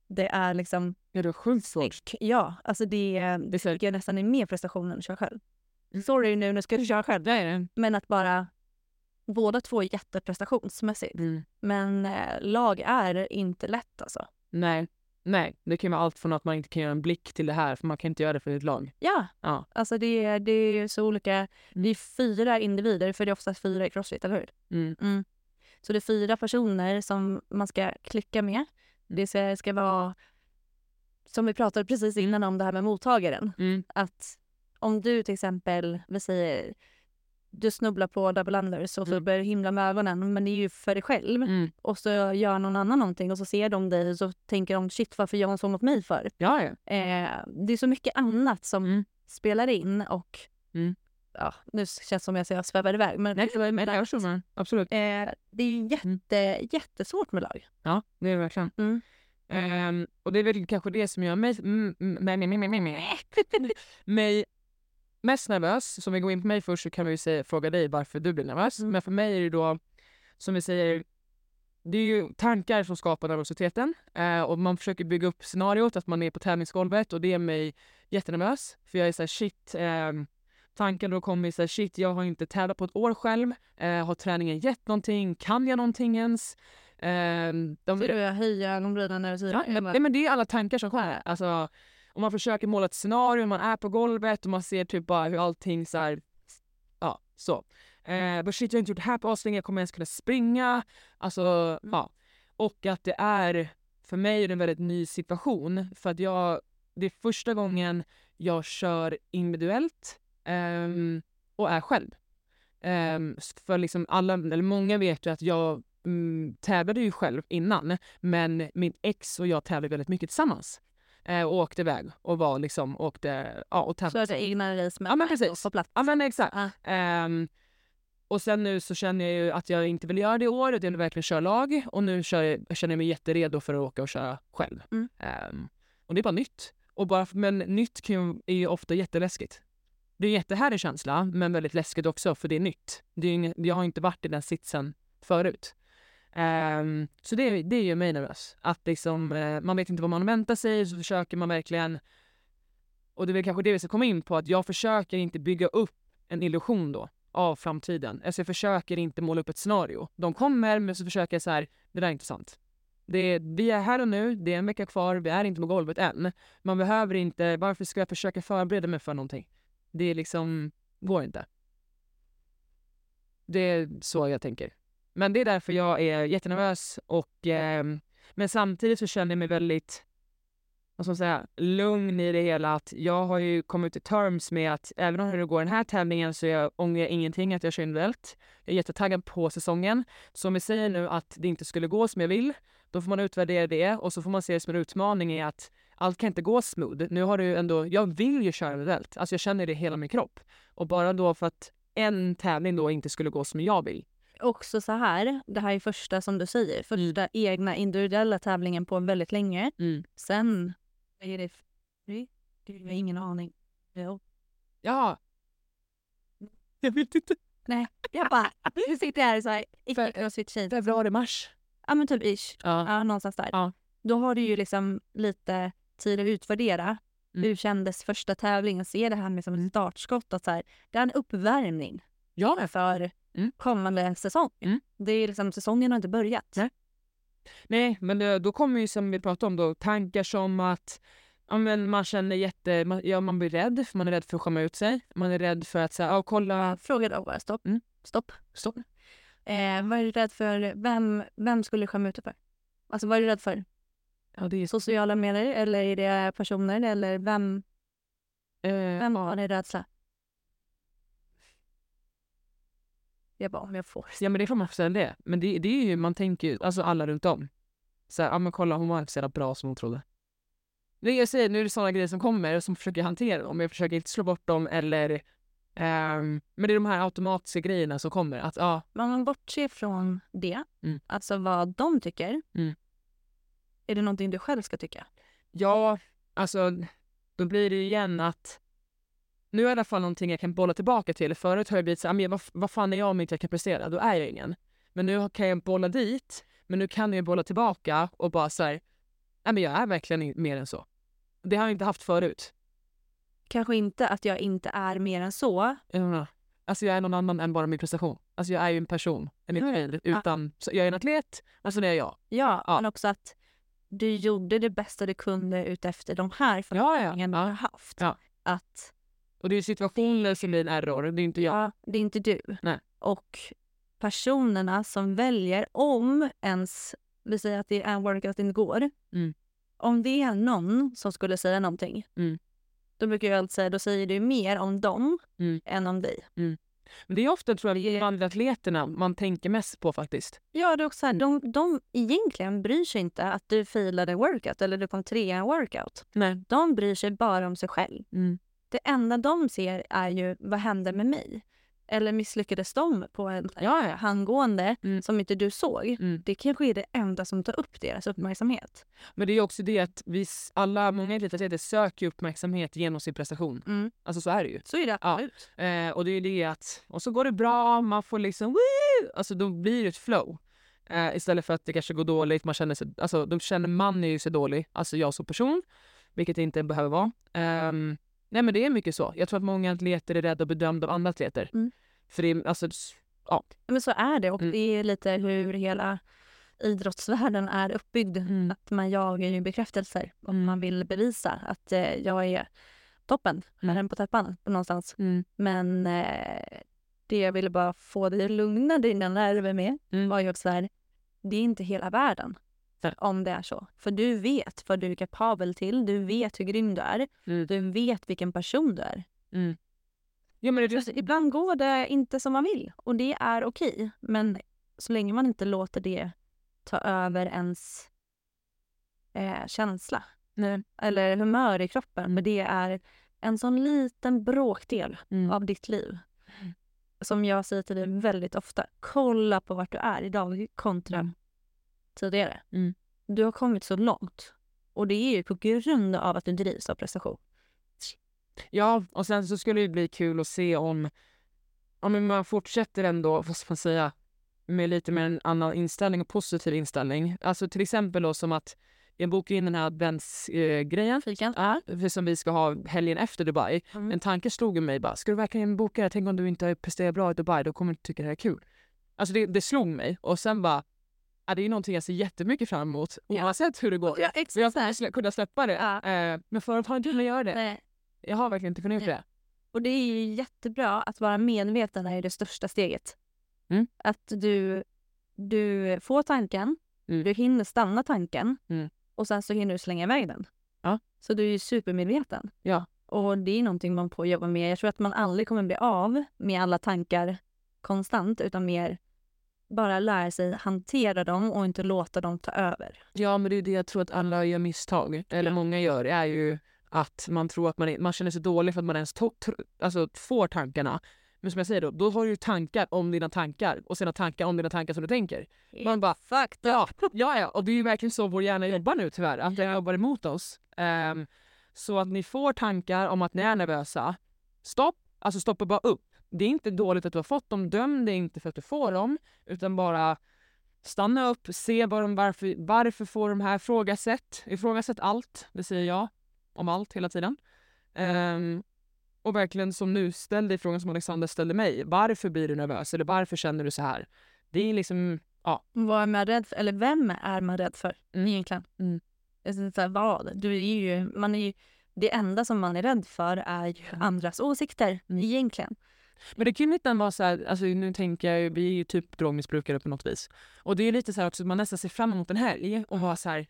Det är liksom, Ja, det är sjukt svårt. ja, alltså det, det tycker jag nästan är mer prestation än att köra själv. Sorry nu, nu ska du köra själv. Det är det. Men att bara, båda två är jätteprestationsmässigt. Mm. Men eh, lag är inte lätt alltså. Nej. Nej, det kan vara allt från att man inte kan göra en blick till det här, för man kan inte göra det för ett lag. Ja, Ja. alltså det, är- det är så olika. Det är fyra individer, för det är oftast fyra i crossfit, eller hur? Mm. Så det är fyra personer som man ska klicka med. Det ska, vara, som vi pratade precis innan om det här med mottagaren. Mm. Att om du till exempel, vi säger, du snubblar på double unders och så Mm. börjar du himla med ögonen, men det är ju för dig själv. Mm. Och så gör någon annan någonting och så ser de dig och så tänker de shit varför gör hon så mot mig för? Ja, ja. Eh, det är så mycket annat som Mm. spelar in och Mm. Ja, nu känns det som jag säger jag svävar iväg. Men Nej, men jag förstår. men Absolut. eh, det är ju jätte, jättesvårt med lag. Ja, det är det verkligen. Mm. Ehm, och det är väl kanske det som gör mig, mm, mm, mig, mest nervös. Så om vi går in på mig först så kan vi ju säga, fråga dig varför du blir nervös. Mm. Men för mig är det då, som vi säger, det är ju tankar som skapar nervositeten. Eh, och man försöker bygga upp scenariot att man är på tävlingsgolvet och det är mig jättenervös. För jag är såhär shit, ehm, tanken då kommer såhär shit, jag har inte tävlat på ett år själv. Eh, har träningen gett någonting? Kan jag någonting ens? Ehm, de, Så du höjer ögonbrynen när du säger Ja, nej, men det är alla tankar som kommer. Alltså, om man försöker måla ett scenario, man är på golvet och man ser typ bara hur allting så här, ja, så. Eh, but shit, jag har inte gjort det här på aslänge, jag kommer ens kunna springa. Alltså, ja. Och att det är, för mig är det en väldigt ny situation. För att jag, det är första gången jag kör individuellt ehm, och är själv. Ehm, för liksom alla, eller många vet ju att jag mm, tävlade ju själv innan. Men min ex och jag tävlade väldigt mycket tillsammans. Eh, och åkte iväg och var liksom, åkte, ja och tävlade. är egna race med Ja, men precis. på plats. Ja men exakt. Ja. Ehm, och sen nu så känner jag ju att jag inte vill göra det i år, utan jag vill verkligen köra lag. Och nu kör jag, känner jag mig jätteredo för att åka och köra själv. Mm. Ehm, och det är bara nytt. Och bara, men nytt kan ju, är ju ofta jätteläskigt. Det är en jättehärlig känsla, men väldigt läskigt också för det är nytt. Det är inget, jag har inte varit i den sitsen förut. Um, så det, det gör mig nervös. Att liksom, uh, man vet inte vad man väntar sig, så försöker man verkligen... Och det är väl kanske det vi ska komma in på, att jag försöker inte bygga upp en illusion då av framtiden. Alltså jag försöker inte måla upp ett scenario. De kommer, men så försöker jag så här, det där är inte sant. Det är, vi är här och nu, det är en vecka kvar, vi är inte på golvet än. Man behöver inte, varför ska jag försöka förbereda mig för någonting? Det är liksom, går inte. Det är så jag tänker. Men det är därför jag är jättenervös och eh, men samtidigt så känner jag mig väldigt vad ska man säga, lugn i det hela. Att jag har ju kommit till terms med att även om det går den här tävlingen så jag ångrar jag ingenting att jag kör individuellt. Jag är jättetaggad på säsongen. Så om vi säger nu att det inte skulle gå som jag vill, då får man utvärdera det och så får man se det som en utmaning i att allt kan inte gå smooth. Nu har du ändå, jag vill ju köra individuellt. Alltså jag känner det i hela min kropp. Och bara då för att en tävling då inte skulle gå som jag vill. Också så här, det här är första som du säger, första egna individuella tävlingen på väldigt länge. Mm. Sen är det... Nej, det har ingen aning. Jo. Ja. Jag vet inte. Jag bara, du sitter här så här, icke För- crossfit tjej. Februari, mars. Ja men typ ish. Ja. Ja, någonstans där. Ja. Då har du ju liksom lite tid att utvärdera. Mm. Hur kändes första tävlingen? Se det här med som ett startskott. Att så här, det är en uppvärmning Ja. för Mm. kommande säsong. Mm. Det är liksom, säsongen har inte börjat. Nej. Nej, men det, då kommer ju som vi pratade om då tankar som att ja, men man känner jätte... Man, ja, man blir rädd, för man är rädd för att skämma ut sig. Man är rädd för att säga, ja kolla... Fråga då bara, stopp. Mm. Stopp. Stopp. Eh, vad är du rädd för? Vem, vem skulle du skämma ut dig för? Alltså vad är du rädd för? Ja, det är Sociala medier eller är det personer eller vem, eh, vem har din rädsla? Jag bara, om jag får. Ja men det får man få säga det. Men det, det är ju, man tänker ju, alltså alla runt om. Så här, ja men kolla hon var inte så jävla bra som hon trodde. Det jag säger, nu är det sådana grejer som kommer som försöker hantera dem. Jag försöker inte slå bort dem eller ehm, men det är de här automatiska grejerna som kommer. Att ja, Men man bortser från det, Mm. alltså vad de tycker. Mm. Är det någonting du själv ska tycka? ja, alltså då blir det ju igen att nu är det i alla fall någonting jag kan bolla tillbaka till. Förut har jag blivit så här, men vad, vad fan är jag om inte jag kan prestera? Då är jag ingen. Men nu kan jag bolla dit, men nu kan jag bolla tillbaka och bara så här, nej men jag är verkligen mer än så. Det har jag inte haft förut. Kanske inte att jag inte är mer än så. Menar, Alltså jag är någon annan än bara min prestation. Alltså jag är ju en person, en individ. Utan, så jag är en atlet, alltså det är jag. Ja, Ja. men också att du gjorde det bästa du kunde utefter de här Ja, ja. förutsättningarna du ja. har haft. Ja. Att Och det är situationer som blir en error, det är inte jag. ja, det är inte du. Nej. Och personerna som väljer, om ens, vi säger att det är en workout inte går. Mm. Om det är någon som skulle säga någonting. Mm. Då brukar jag alltid säga, då säger du mer om dem Mm. än om dig. Men det är ofta tror jag invandraratleterna man tänker mest på faktiskt. Ja, det är också så här, de, de egentligen bryr sig inte att du failade en workout eller du kom trea i en workout. Nej. De bryr sig bara om sig själv. Mm. Det enda de ser är ju vad hände med mig? Eller misslyckades de på en Ja, ja. handgående Mm. som inte du såg? Mm. Det kanske är det enda som tar upp deras uppmärksamhet. Men det är också det att vi alla, många elitatleter söker uppmärksamhet genom sin prestation. Mm. Alltså så är det ju. Så är det Ja. absolut. Eh, och det är ju det att, och så går det bra, man får liksom woo! Alltså då blir det ett flow. Eh, istället för att det kanske går dåligt, man känner sig, alltså då känner man ju sig dålig, alltså jag som person, vilket det inte behöver vara. Ehm, nej men det är mycket så. Jag tror att många atleter är rädda och bedömda av andra atleter. Mm. För det är, alltså, s- Men så är det och Mm. det är lite hur hela idrottsvärlden är uppbyggd. Mm. Att man jagar ju bekräftelser och Mm. man vill bevisa att eh, jag är toppen, Mm. på täppan någonstans. mm, Men eh, det jag ville bara få dig att lugna dina nerver med Mm. var ju också så här, det är inte hela världen. Om det är så. För du vet vad du är kapabel till, du vet hur grym du är, mm, du vet vilken person du är. mm. Ja men det, Alltså, ibland går det inte som man vill och det är okej. Men så länge man inte låter det ta över ens eh, känsla nej. eller humör i kroppen. Men det är en sån liten bråkdel Mm. av ditt liv. Mm. Som jag säger till dig väldigt ofta. Kolla på vart du är idag kontra Mm. Tidigare. Mm. Du har kommit så långt. Och det är ju på grund av att du drivs av prestation. Ja, och sen så skulle det bli kul att se om, om man fortsätter ändå, vad ska man säga, med lite mer en annan inställning och positiv inställning. Alltså till exempel då som att jag bokar in den här adventsgrejen eh, för som vi ska ha helgen efter Dubai. Mm. En tanke slog mig bara, ska du verkligen boka det? Tänk om du inte presterar bra i Dubai, då kommer du inte tycka det här är kul. Alltså det, det slog mig och sen bara, ja, det är någonting jag ser jättemycket fram emot oavsett hur det går. Ja, Jag exakt. har slä- kunnat släppa det. Ja. Eh, men förut har jag inte kunnat göra det. Nej. Jag har verkligen inte kunnat göra det. Och det är ju jättebra att vara medveten är det största steget. Mm. Att du, du får tanken, Mm. du hinner stanna tanken Mm. och sen så hinner du slänga iväg den. Ja. Så du är ju supermedveten. Ja. Och det är någonting man får jobba med. Jag tror att man aldrig kommer bli av med alla tankar konstant utan mer bara lära sig hantera dem och inte låta dem ta över. Ja, men det är det jag tror att alla gör misstag, eller många gör, är ju att man tror att man, är, man känner sig dålig för att man ens to, alltså, får tankarna. Men som jag säger då, då har du tankar om dina tankar och sina tankar om dina tankar som du tänker. Man bara, Fuck ja, ja, ja, och det är ju verkligen så vår hjärna jobbar nu tyvärr, att den jobbar emot oss. Ehm, så att ni får tankar om att ni är nervösa, stopp, alltså stoppa bara upp. Det är inte dåligt att du har fått dem, döm det inte för att du får dem, utan bara stanna upp, se vad de, varför, varför får de här ifrågasätt, ifrågasätt allt, det säger jag om allt hela tiden. Ehm, och verkligen som nu, ställ dig frågan som Alexander ställde mig, varför blir du nervös eller varför känner du så här? Det är liksom, ja, Vad är man rädd för? Eller vem är man rädd för Mm. egentligen? Mm. Så här, vad? Du är ju, man är ju, det enda som man är rädd för är ju andras åsikter Mm. egentligen. Men det kan ju nästan vara så här, alltså nu tänker jag vi är ju typ drogmissbrukare på något vis. Och det är lite så här också, att man nästan ser fram emot en helg och har så här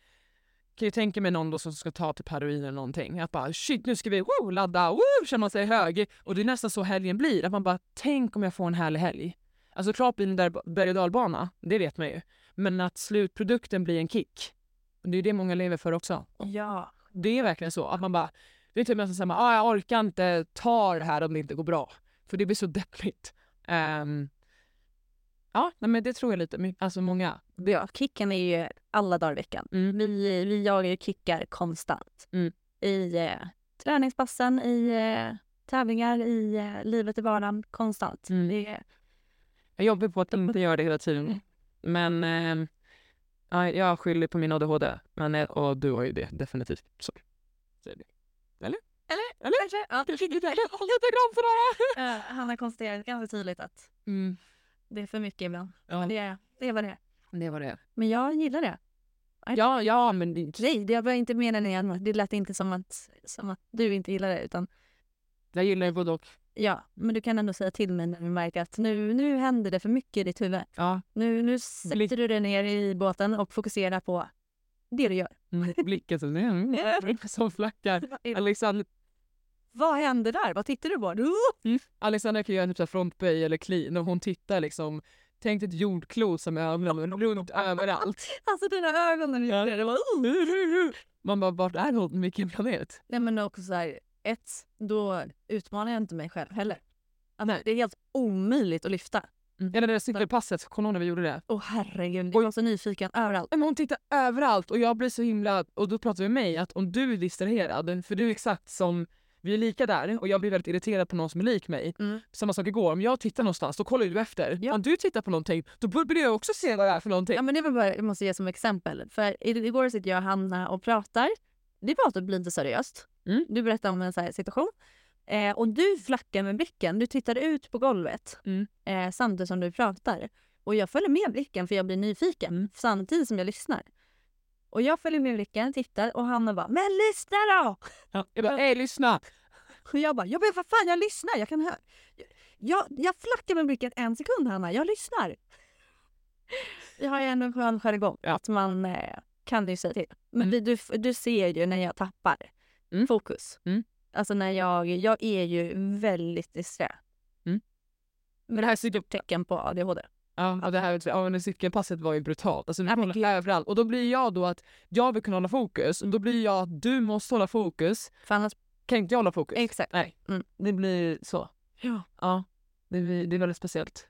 kan ju tänka mig någon då som ska ta typ heroin eller någonting. Att bara shit nu ska vi woo, ladda, woo, känna sig hög. Och det är nästan så helgen blir. Att man bara tänk om jag får en härlig helg. Alltså klart blir det där berg och dalbana, det vet man ju. Men att slutprodukten blir en kick. Det är det många lever för också. Ja. Det är verkligen så att man bara, det är typ nästan såhär, ah, jag orkar inte ta det här om det inte går bra. För det blir så deppigt. Um, ja, nej, men det tror jag lite, alltså många. ja. Kicken är ju alla dagar i veckan. Mm. Vi, vi jagar ju kickar konstant. Mm. I eh, träningspassen, i eh, tävlingar, i eh, livet i vardagen. Konstant. Mm. Det Jag jobbar på att inte göra det hela tiden. Men ehm, ja, jag skyller på min ADHD. Men, eh, och du har ju det definitivt. Så. Eller? Eller? Eller? Kanske. Ja. Det här! Eh, han har konstaterat ganska tydligt att Mm. det är för mycket ibland. Ja, Det är, det vad det det var det. Men jag gillar det. Ja, ja, men det, Nej, det var inte meningen. Det lät inte som att, som att du inte gillar det. Utan jag gillar ju både och. ja, men du kan ändå säga till mig när du märker att nu, nu händer det för mycket i ditt huvud. Ja, Nu, nu sätter du dig ner i båten och fokuserar på det du gör. Mm, blicken så, mm, som flackar. Alexander, Vad händer där? Vad tittar du på? Alexandra kan göra typ så frontböj eller clean och hon tittar liksom Tänk ett jordklot som över- runt överallt. Alltså dina ögon gör det. var. Man bara, vart är hon? Vilken planet? Nej men också så här, ett, då utmanar jag inte mig själv heller. Alltså, det är helt omöjligt att lyfta. Ja, det där cykelpasset, kommer du ihåg när vi gjorde det? Åh herregud, jag var så nyfiken överallt. Men hon tittar överallt och jag blir så himla... Och då pratar vi med mig att om du är distraherad, för du är exakt som... Vi är lika där och jag blir väldigt irriterad på någon som är lik mig. Mm. Samma sak igår, om jag tittar någonstans då kollar du efter. Ja. Om du tittar på någonting då börjar jag också se vad det är för någonting. Ja men det var bara, jag måste ge som exempel. För igår sitter jag och Hanna och pratar. Det pratar blir lite seriöst. Mm. Du berättar om en så situation. Eh, och du flackar med blicken. Du tittar ut på golvet Mm. eh, samtidigt som du pratar. Och jag följer med blicken för jag blir nyfiken Mm. samtidigt som jag lyssnar. Och jag följer med blicken, tittar och Hanna bara “men lyssna då!” Ja. Jag bara, hej lyssna! Och jag bara “jag ber vad fan jag lyssnar, jag kan höra”. Jag, jag flackar med blicken en sekund Hanna, jag lyssnar. Vi har ju ändå en skön jargong Ja. att man eh, kan ju säga till. Men Mm. du, du ser ju när jag tappar Mm. fokus. Mm. Alltså när jag, jag är ju väldigt disträ. Mm. Men det här är stort tecken på ADHD. Ja, ja, det här ja, men cykelpasset var ju brutalt. Alltså, du kollar överallt. Och då blir jag då att jag vill kunna hålla fokus. Och då blir jag att du måste hålla fokus. För annars, Kan inte jag hålla fokus? exakt. Nej, Mm. det blir så. Ja. Ja, det, blir, det är väldigt speciellt.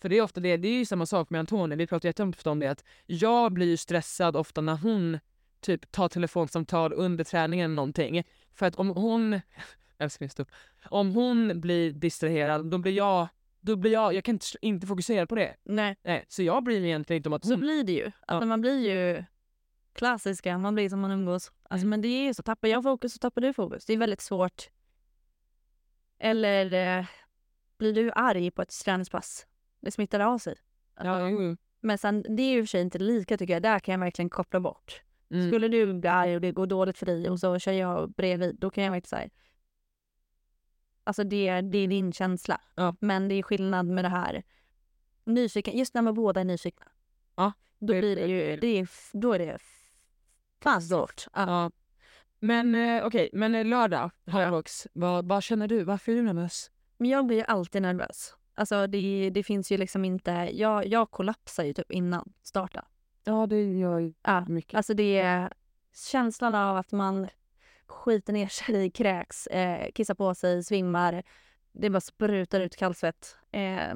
För det är ofta det, det är ju samma sak med Antonija, vi pratar jätteofta om det att jag blir stressad ofta när hon typ tar telefonsamtal under träningen eller någonting. För att om hon, älskling stopp, om hon blir distraherad då blir jag, då blir jag, jag kan inte, inte fokusera på det. Nej, Nej, så jag bryr mig egentligen inte om att så hon... blir det ju. Alltså man blir ju klassiska, man blir som man umgås. Alltså, Mm. Men det är ju så, tappar jag fokus så tappar du fokus. Det är väldigt svårt. Eller eh, blir du arg på ett träningspass? Det smittar av sig. Ja, jo, jo. Men sen, det är ju i och för sig inte lika tycker jag. Där kan jag verkligen koppla bort. Mm. Skulle du bli arg och det går dåligt för dig och så kör jag bredvid, då kan jag verkligen säga Alltså det, det är din känsla. Ja. Men det är skillnad med det här nyfiken, just när man båda är nyfikna. Ja, Då blir det ju, det är, då är det fan svårt. Ja. Ja. Men eh, okej, men eh, lördag har jag också. Vad, vad känner du? Varför är du nervös? Men jag blir ju alltid nervös. Alltså det, det finns ju liksom inte, jag, jag kollapsar ju typ innan starta. Ja, det gör ju Ja. mycket. Alltså det är känslan av att man skiter ner sig, kräks, eh, kissar på sig, svimmar. Det bara sprutar ut kallsvett. Eh,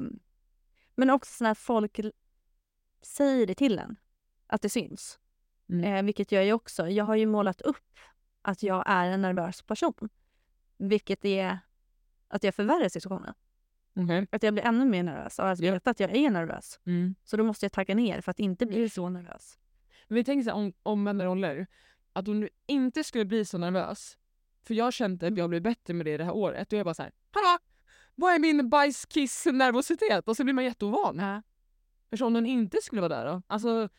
men också när folk l- säger det till en, att det syns. Mm. Eh, vilket jag ju också. Jag har ju målat upp att jag är en nervös person. Vilket är att jag förvärrar situationen. Okej. Att jag blir ännu mer nervös. Och att veta att jag är nervös. Mm. Så då måste jag tagga ner för att inte bli så nervös. Men vi tänker så här, om omvända roller. Att om du inte skulle bli så nervös. För jag kände att jag blev bättre med det det här året. Och jag bara så här, hallå! Vad är min bajskiss-nervositet? Och så blir man jätteovan. Ja. För om den inte skulle vara där då? Alltså,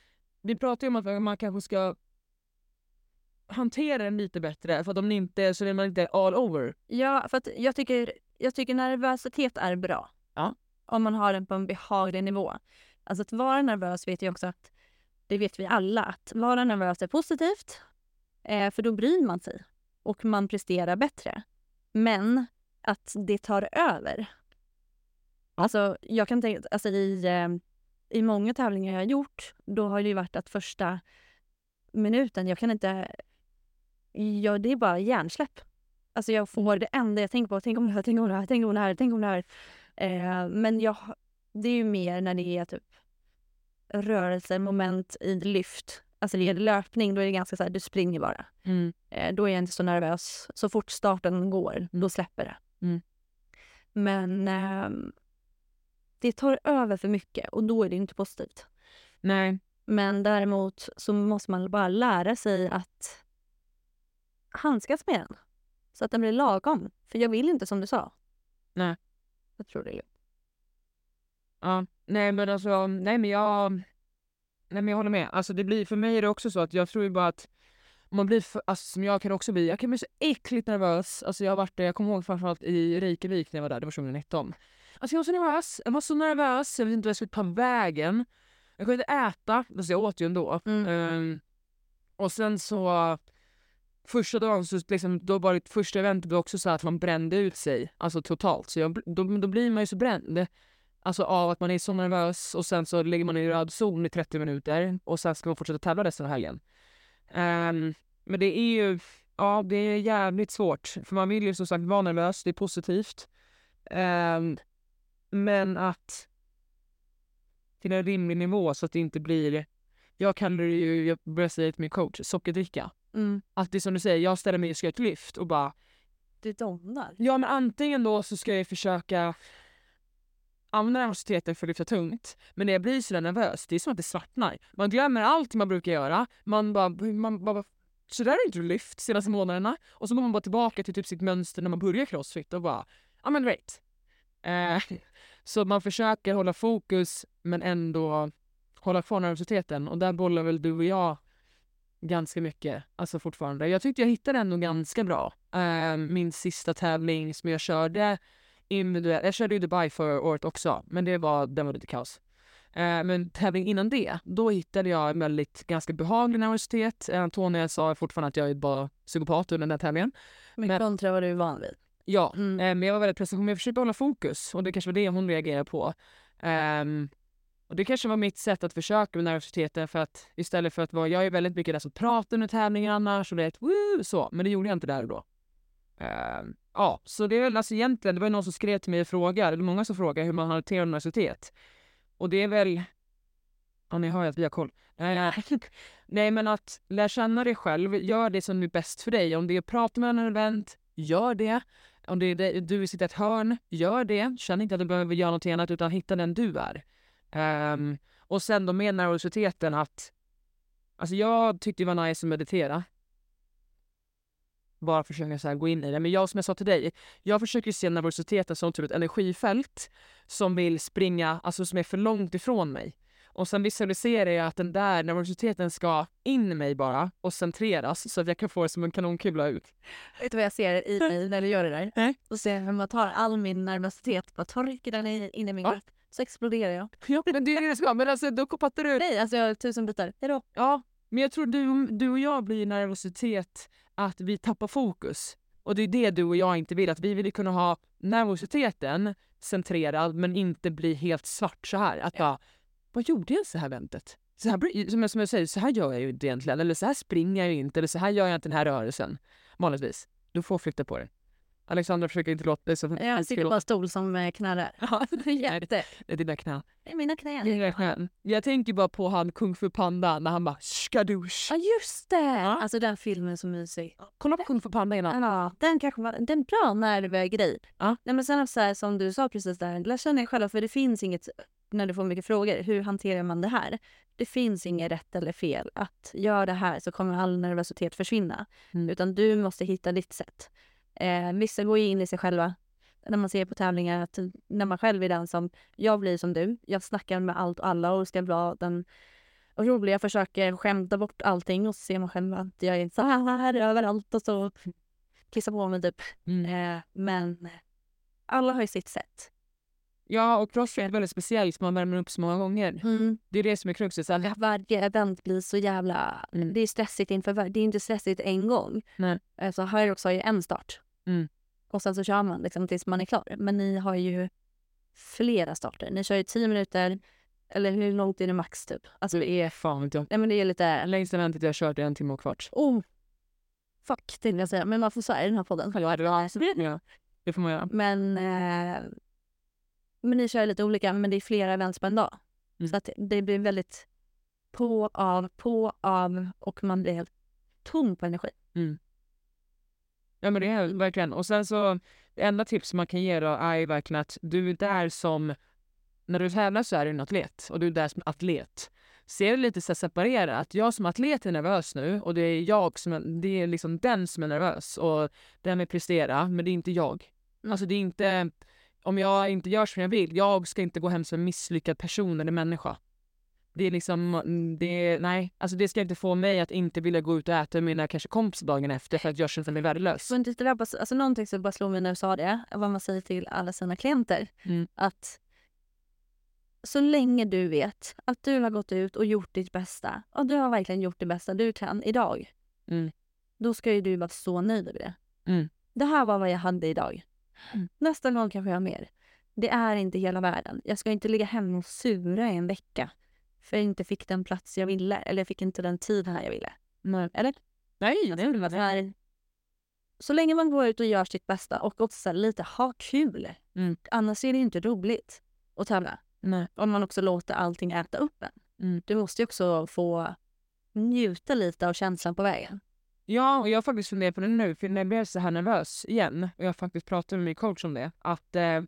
vi pratar ju om att man kanske ska hantera den lite bättre. För att om den inte så är man inte all over. Ja, för att jag tycker jag tycker nervositet är bra. Ja. Om man har den på en behaglig nivå. Alltså att vara nervös vet jag också att, det vet vi alla, att vara nervös är positivt. Eh, för då bryr man sig och man presterar bättre. Men att det tar över. Alltså jag kan tänka, alltså i, eh, i många tävlingar jag har gjort, då har det ju varit att första minuten, jag kan inte, ja det är bara hjärnsläpp. Alltså jag får det enda jag tänker på, tänk om det här, tänk om det här, tänk om det här, tänk om det här. Eh, men jag, det är ju mer när det är typ rörelse, moment i lyft. Alltså det är löpning, då är det ganska så här, du springer bara. Mm. Eh, då är jag inte så nervös. Så fort starten går, då släpper det. Mm. Men eh, det tar över för mycket och då är det inte positivt. Nej. Men däremot så måste man bara lära sig att handskas med den. Så att den blir lagom. För jag vill inte som du sa. Nej. Jag tror det. är lugnt. Ja, nej men alltså, nej men jag... Nej men jag håller med. Alltså det blir, för mig är det också så att jag tror ju bara att man blir, för, alltså som jag kan också bli, jag kan bli så äckligt nervös. Alltså jag har varit det, jag kommer ihåg framförallt i Reykjavik när jag var där, det var 2019. Alltså jag var så nervös, jag var så nervös, jag visste inte vad jag skulle ta vägen. Jag kunde inte äta, alltså jag åt ju ändå. Mm. Ehm, och sen så första dagen så liksom, då var det första eventet också så att man brände ut sig, alltså totalt. Så jag, då, då blir man ju så bränd. Alltså av att man är så nervös och sen så ligger man i röd zon i 30 minuter och sen ska man fortsätta tävla resten av helgen. Um, men det är ju, ja det är jävligt svårt. För man vill ju som sagt vara nervös, det är positivt. Um, men att till en rimlig nivå så att det inte blir, jag kallar det ju, jag börjar säga till min coach, sockerdricka. Mm. Att det är som du säger, jag ställer mig och ska göra ett lyft och bara Det domnar. Ja men antingen då så ska jag försöka använda nervositeten för att lyfta tungt. Men när jag blir så där nervös, det är som att det svartnar. Man glömmer allt man brukar göra. Man bara, man bara så där har inte du lyft senaste månaderna. Och så går man bara tillbaka till typ sitt mönster när man börjar crossfit och bara, ja men great. Eh, så man försöker hålla fokus men ändå hålla kvar nervositeten och där bollar väl du och jag ganska mycket, alltså fortfarande. Jag tyckte jag hittade ändå ganska bra. Eh, min sista tävling som jag körde individuellt, jag körde ju Dubai förra året också, men det var, den var lite kaos. Eh, men tävling innan det, då hittade jag en väldigt ganska behaglig nervositet. Antonia sa fortfarande att jag är bara psykopat under den där tävlingen. Mycket Men- kontra vad du är van vid. Ja, Mm. eh, men jag var väldigt pressad. Men jag försökte hålla fokus och det kanske var det hon reagerade på. Ehm, och det kanske var mitt sätt att försöka med nervositeten för att istället för att vara, jag är väldigt mycket där som pratar under tävlingen annars och det är ett woo, så, men det gjorde jag inte där och då. Uh, ja, så det är väl alltså egentligen, det var någon som skrev till mig och frågade, eller många som frågade hur man hanterar nervositet. Och det är väl, ja ni hör ju att vi har koll. Nej men att lära känna dig själv, gör det som är bäst för dig. Om det är att prata med en event, gör det. Om det är det, du vill sitta i ett hörn, gör det. Känn inte att du behöver göra något annat utan hitta den du är. Ehm, och sen då med nervositeten att... Alltså jag tyckte det var nice att meditera. Bara försöka så gå in i det. Men jag som jag sa till dig, jag försöker se nervositeten som typ ett energifält som vill springa, alltså som är för långt ifrån mig. Och sen visualiserar jag att den där nervositeten ska in i mig bara och centreras så att jag kan få det som en kanonkula ut. Vet du vad jag ser i mig när du gör det där? Nej. Då ser jag hur man tar all min nervositet och trycker den in in i min Ja. kropp. Så exploderar jag. Ja, men det är det det ska. Men alltså då fattar du. Nej, alltså jag har tusen bitar. Hejdå. Ja, men jag tror du, du och jag blir nervositet att vi tappar fokus. Och det är det du och jag inte vill. Att vi vill kunna ha nervositeten centrerad men inte bli helt svart så här. Att bara, vad gjorde jag så här eventet? Så här, som, jag, som jag säger, så här gör jag ju inte egentligen. Eller så här springer jag ju inte. Eller så här gör jag inte den här rörelsen. Vanligtvis. Du får flytta på dig. Alexandra försöker inte låta dig så... Jag sitter på en stol som eh, knarrar. Ja, Jätte. det är dina knän. Det är mina knän. Dina knän. Jag tänker bara på han Kung Fu Panda när han bara skadoosh. Ja just det! Alltså den filmen är så mysig. Kolla på Kung Fu Panda innan. Ja, den kanske var den är bra nervgrej. Ja. Nej, men sen så här, som du sa precis där, lär känna dig själv för det finns inget, när du får mycket frågor, hur hanterar man det här? Det finns inget rätt eller fel. Att gör det här så kommer all nervositet försvinna. Mm. Utan du måste hitta ditt sätt. Eh, vissa går ju in i sig själva när man ser på tävlingar att när man själv är den som, jag blir som du, jag snackar med allt och alla och ska vara den roliga, försöker skämta bort allting och så ser man själv att jag är så här överallt och så kissar på mig typ. Mm. Eh, men alla har ju sitt sätt. Ja, och crossfit är väldigt speciellt, man värmer upp så många gånger. Mm. Det är det som är kruxet. att- Varje event blir så jävla... Mm. Det är stressigt inför Det är inte stressigt en gång. Nej. Alltså Hyrox har ju en start. Mm. Och sen så kör man liksom tills man är klar. Men ni har ju flera starter. Ni kör ju tio minuter. Eller hur långt är det max typ? Alltså det är... Fan vet jag. Nej men det är lite... Längsta eventet jag kört är en timme och kvart. Oh! Fuck tänkte jag säga. Men man får säga i den här podden. Ja, det får man göra. Men, eh, men ni kör lite olika, men det är flera events på en dag. Mm. Så att det blir väldigt på, av, på, av och man blir helt tom på energi. Ja men det är verkligen. Och sen så, det enda tips man kan ge då är ju verkligen att du är där som, när du tävlar så är du en atlet och du är där som atlet. Se det lite så separerat. jag som atlet är nervös nu och det är jag som det är liksom den som är nervös och den vill prestera, men det är inte jag. Alltså det är inte, om jag inte gör som jag vill, jag ska inte gå hem som en misslyckad person eller människa. Det är liksom, mm, det nej, alltså det ska inte få mig att inte vilja gå ut och äta med mina kanske kompisar dagen efter för att jag känner mig värdelös. Men det drabbas, alltså någonting som bara slog mig när du sa det, vad man säger till alla sina klienter. Mm. Att så länge du vet att du har gått ut och gjort ditt bästa och du har verkligen gjort det bästa du kan idag. Mm. Då ska ju du vara så nöjd över det. Mm. Det här var vad jag hade idag. Mm. Nästa gång kanske jag har mer. Det är inte hela världen. Jag ska inte ligga hemma och sura i en vecka. För jag inte fick den plats jag ville. Eller jag fick inte den tid här jag ville. Nej. Eller? Nej, Det är väl så här- Så länge man går ut och gör sitt bästa och också lite ha kul. Mm. Annars är det inte roligt att tävla. nej. Om man också låter allting äta upp en. Mm. Du måste ju också få njuta lite av känslan på vägen. Ja, och jag har faktiskt funderat på det nu, för när jag blev så här nervös igen, och jag har faktiskt pratat med min coach om det, att eh,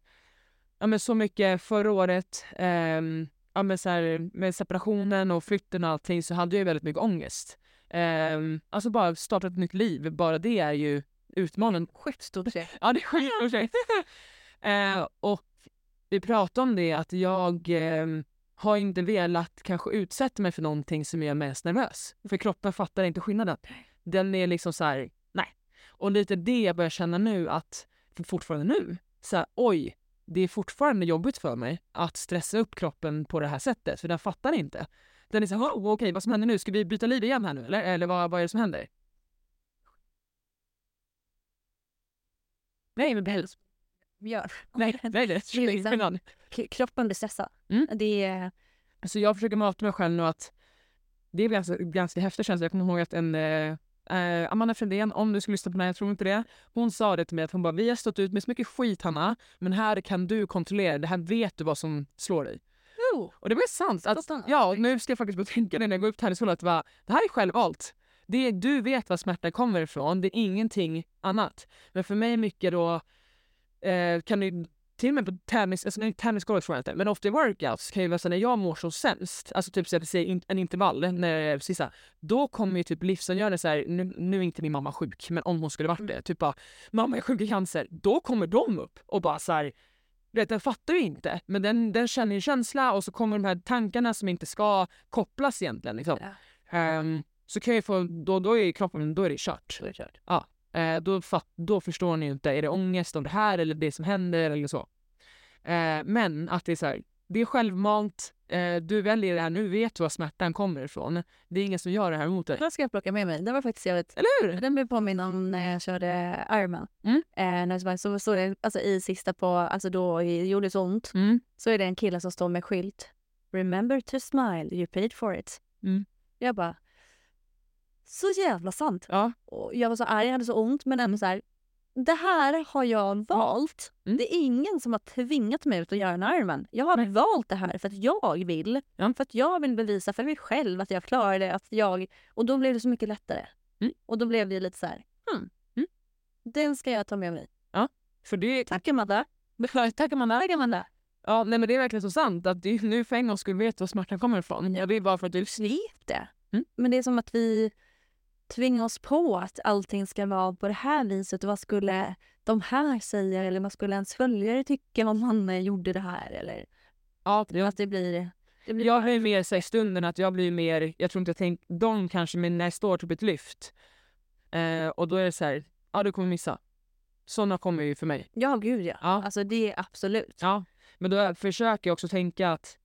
ja, men så mycket förra året, ehm, ja, men så här, med separationen och flytten och allting, så hade jag väldigt mycket ångest. Ehm, alltså bara starta ett nytt liv, bara det är ju utmanande. Sjukt stort steg. Ja, det är skitprojekt. eh, och vi pratade om det att jag eh, har inte velat kanske utsätta mig för någonting som gör mig mest nervös. För kroppen fattar inte skillnaden. Den är liksom så här, nej. Och lite det jag börjar känna nu att, fortfarande nu, så här, oj, det är fortfarande jobbigt för mig att stressa upp kroppen på det här sättet, för den fattar inte. Den är så här, oh, okej, vad som händer nu? Ska vi byta liv igen här nu eller? Eller vad, vad är det som händer? Nej, men behövs. Gör. Nej, nej, det är liksom- kroppen blir stressad. Mm. Det är... Så jag försöker mata mig själv nu att det är ganska, ganska häftigt känsla. Jag kommer ihåg att en eh, eh, Amanda Fredén, om du skulle lyssna på den här, jag tror inte det. Hon sa det till mig att hon bara, vi har stått ut med så mycket skit Hanna, men här kan du kontrollera, det här vet du vad som slår dig. Oh, Och det var sant. Att, ja, nu ska jag faktiskt börja tänka det när jag går upp till Härnösand att va, det här är självvalt. Det är, du vet var smärta kommer ifrån, det är ingenting annat. Men för mig mycket då, eh, kan det till och med på tennis, alltså nej, tennisgolvet tror jag inte, men ofta i workouts kan ju vara när jag mår som sämst, alltså typ så att en intervall, när sista, då kommer ju typ livsavgörande så här, nu, nu är inte min mamma sjuk, men om hon skulle varit det, typ bara, mamma är sjuk i cancer, då kommer de upp och bara så här, vet, den fattar ju inte, men den, den känner ju känsla och så kommer de här tankarna som inte ska kopplas egentligen. Liksom. Ehm, så kan jag få, då, då är kroppen, då är det kört. så är det kört. Eh, då, fatt, då förstår ni ju inte, är det ångest om det här eller det som händer eller så. Eh, men att det är så här, det är självmant, eh, du väljer det här, nu vet du var smärtan kommer ifrån. Det är ingen som gör det här mot dig. Den ska jag plocka med mig. Den var faktiskt jävligt... Eller hur? Den blev påminn om när jag körde Ironman. Mm. Eh, jag så så det, alltså i sista på, alltså då det gjorde så ont, Mm. så är det en kille som står med skylt. Remember to smile, you paid for it. Mm. Jag bara, så jävla sant. Ja. Och jag var så arg, jag hade så ont, men ändå så här, det här har jag valt. Mm. Det är ingen som har tvingat mig ut att göra en Ironman. Jag har valt det här för att jag vill. Ja. För att jag vill bevisa för mig själv att jag klarar det. Att jag, och då blev det så mycket lättare. Mm. Och då blev det lite så här, hmm, Mm. den ska jag ta med mig. För det, Tack Amanda. tack Amanda. Tack Amanda. Ja, nej men det är verkligen så sant att det, nu för en gång skulle vet du var smärtan kommer ifrån. Ja, det är bara för att du... Vet det. Mm. Men det är som att vi tvingar oss på att allting ska vara på det här viset. Och vad skulle de här säga? Eller vad skulle ens följare tycka om man gjorde det här? Eller Ja, det, att det blir... Det blir Jag har ju mer i stunden att jag blir mer, jag tror inte jag tänker, de kanske, men när jag står typ ett lyft eh, och då är det så här, ja du kommer missa. Sådana kommer ju för mig. Ja, gud ja. Ja. Alltså det är absolut. Ja. Men då försöker jag också tänka att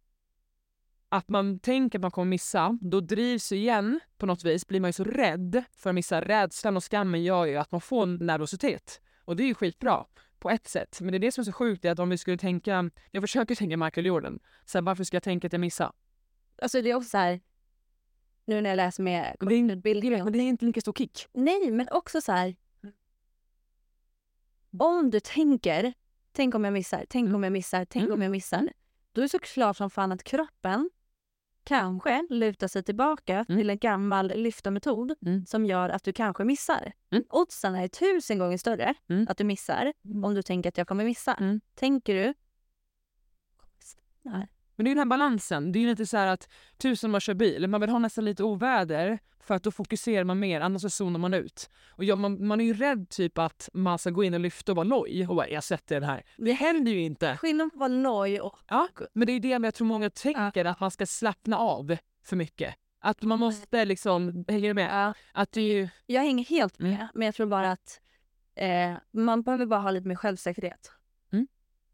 att man tänker att man kommer missa, då drivs igen på något vis, blir man ju så rädd för att missa. Rädslan och skammen gör ju att man får nervositet. Och det är ju skitbra på ett sätt. Men det är det som är så sjukt, är att om vi skulle tänka, jag försöker tänka Michael Jordan, så här, varför ska jag tänka att jag missar? Alltså det är också så här, nu när jag läser med Men det är inte- utbildning. Men det är inte lika stor kick. Nej, men också så här. Om du tänker, tänk om jag missar, tänk Mm. om jag missar, tänk Mm. om jag missar. Då är det såklart som fan att kroppen kanske lutar sig tillbaka Mm. till en gammal lyftarmetod Mm. som gör att du kanske missar. Mm. Oddsen är tusen gånger större Mm. att du missar om du tänker att jag kommer missa. Mm. Tänker du? Men det är ju den här balansen. Det är ju lite så här att tusen man kör bil, man vill ha nästan lite oväder för att då fokuserar man mer, annars så zonar man ut. Och ja, man, man är ju rädd typ att man ska gå in och lyfta och vara loj och bara “jag sätter den här”. Det händer ju inte. Skillnaden på att vara loj och... Ja, men det är det jag tror många tänker, att man ska slappna av för mycket. Att man måste liksom, hänger du med? Ja, Att det är ju... jag hänger helt med, Mm. men jag tror bara att eh, man behöver bara ha lite mer självsäkerhet.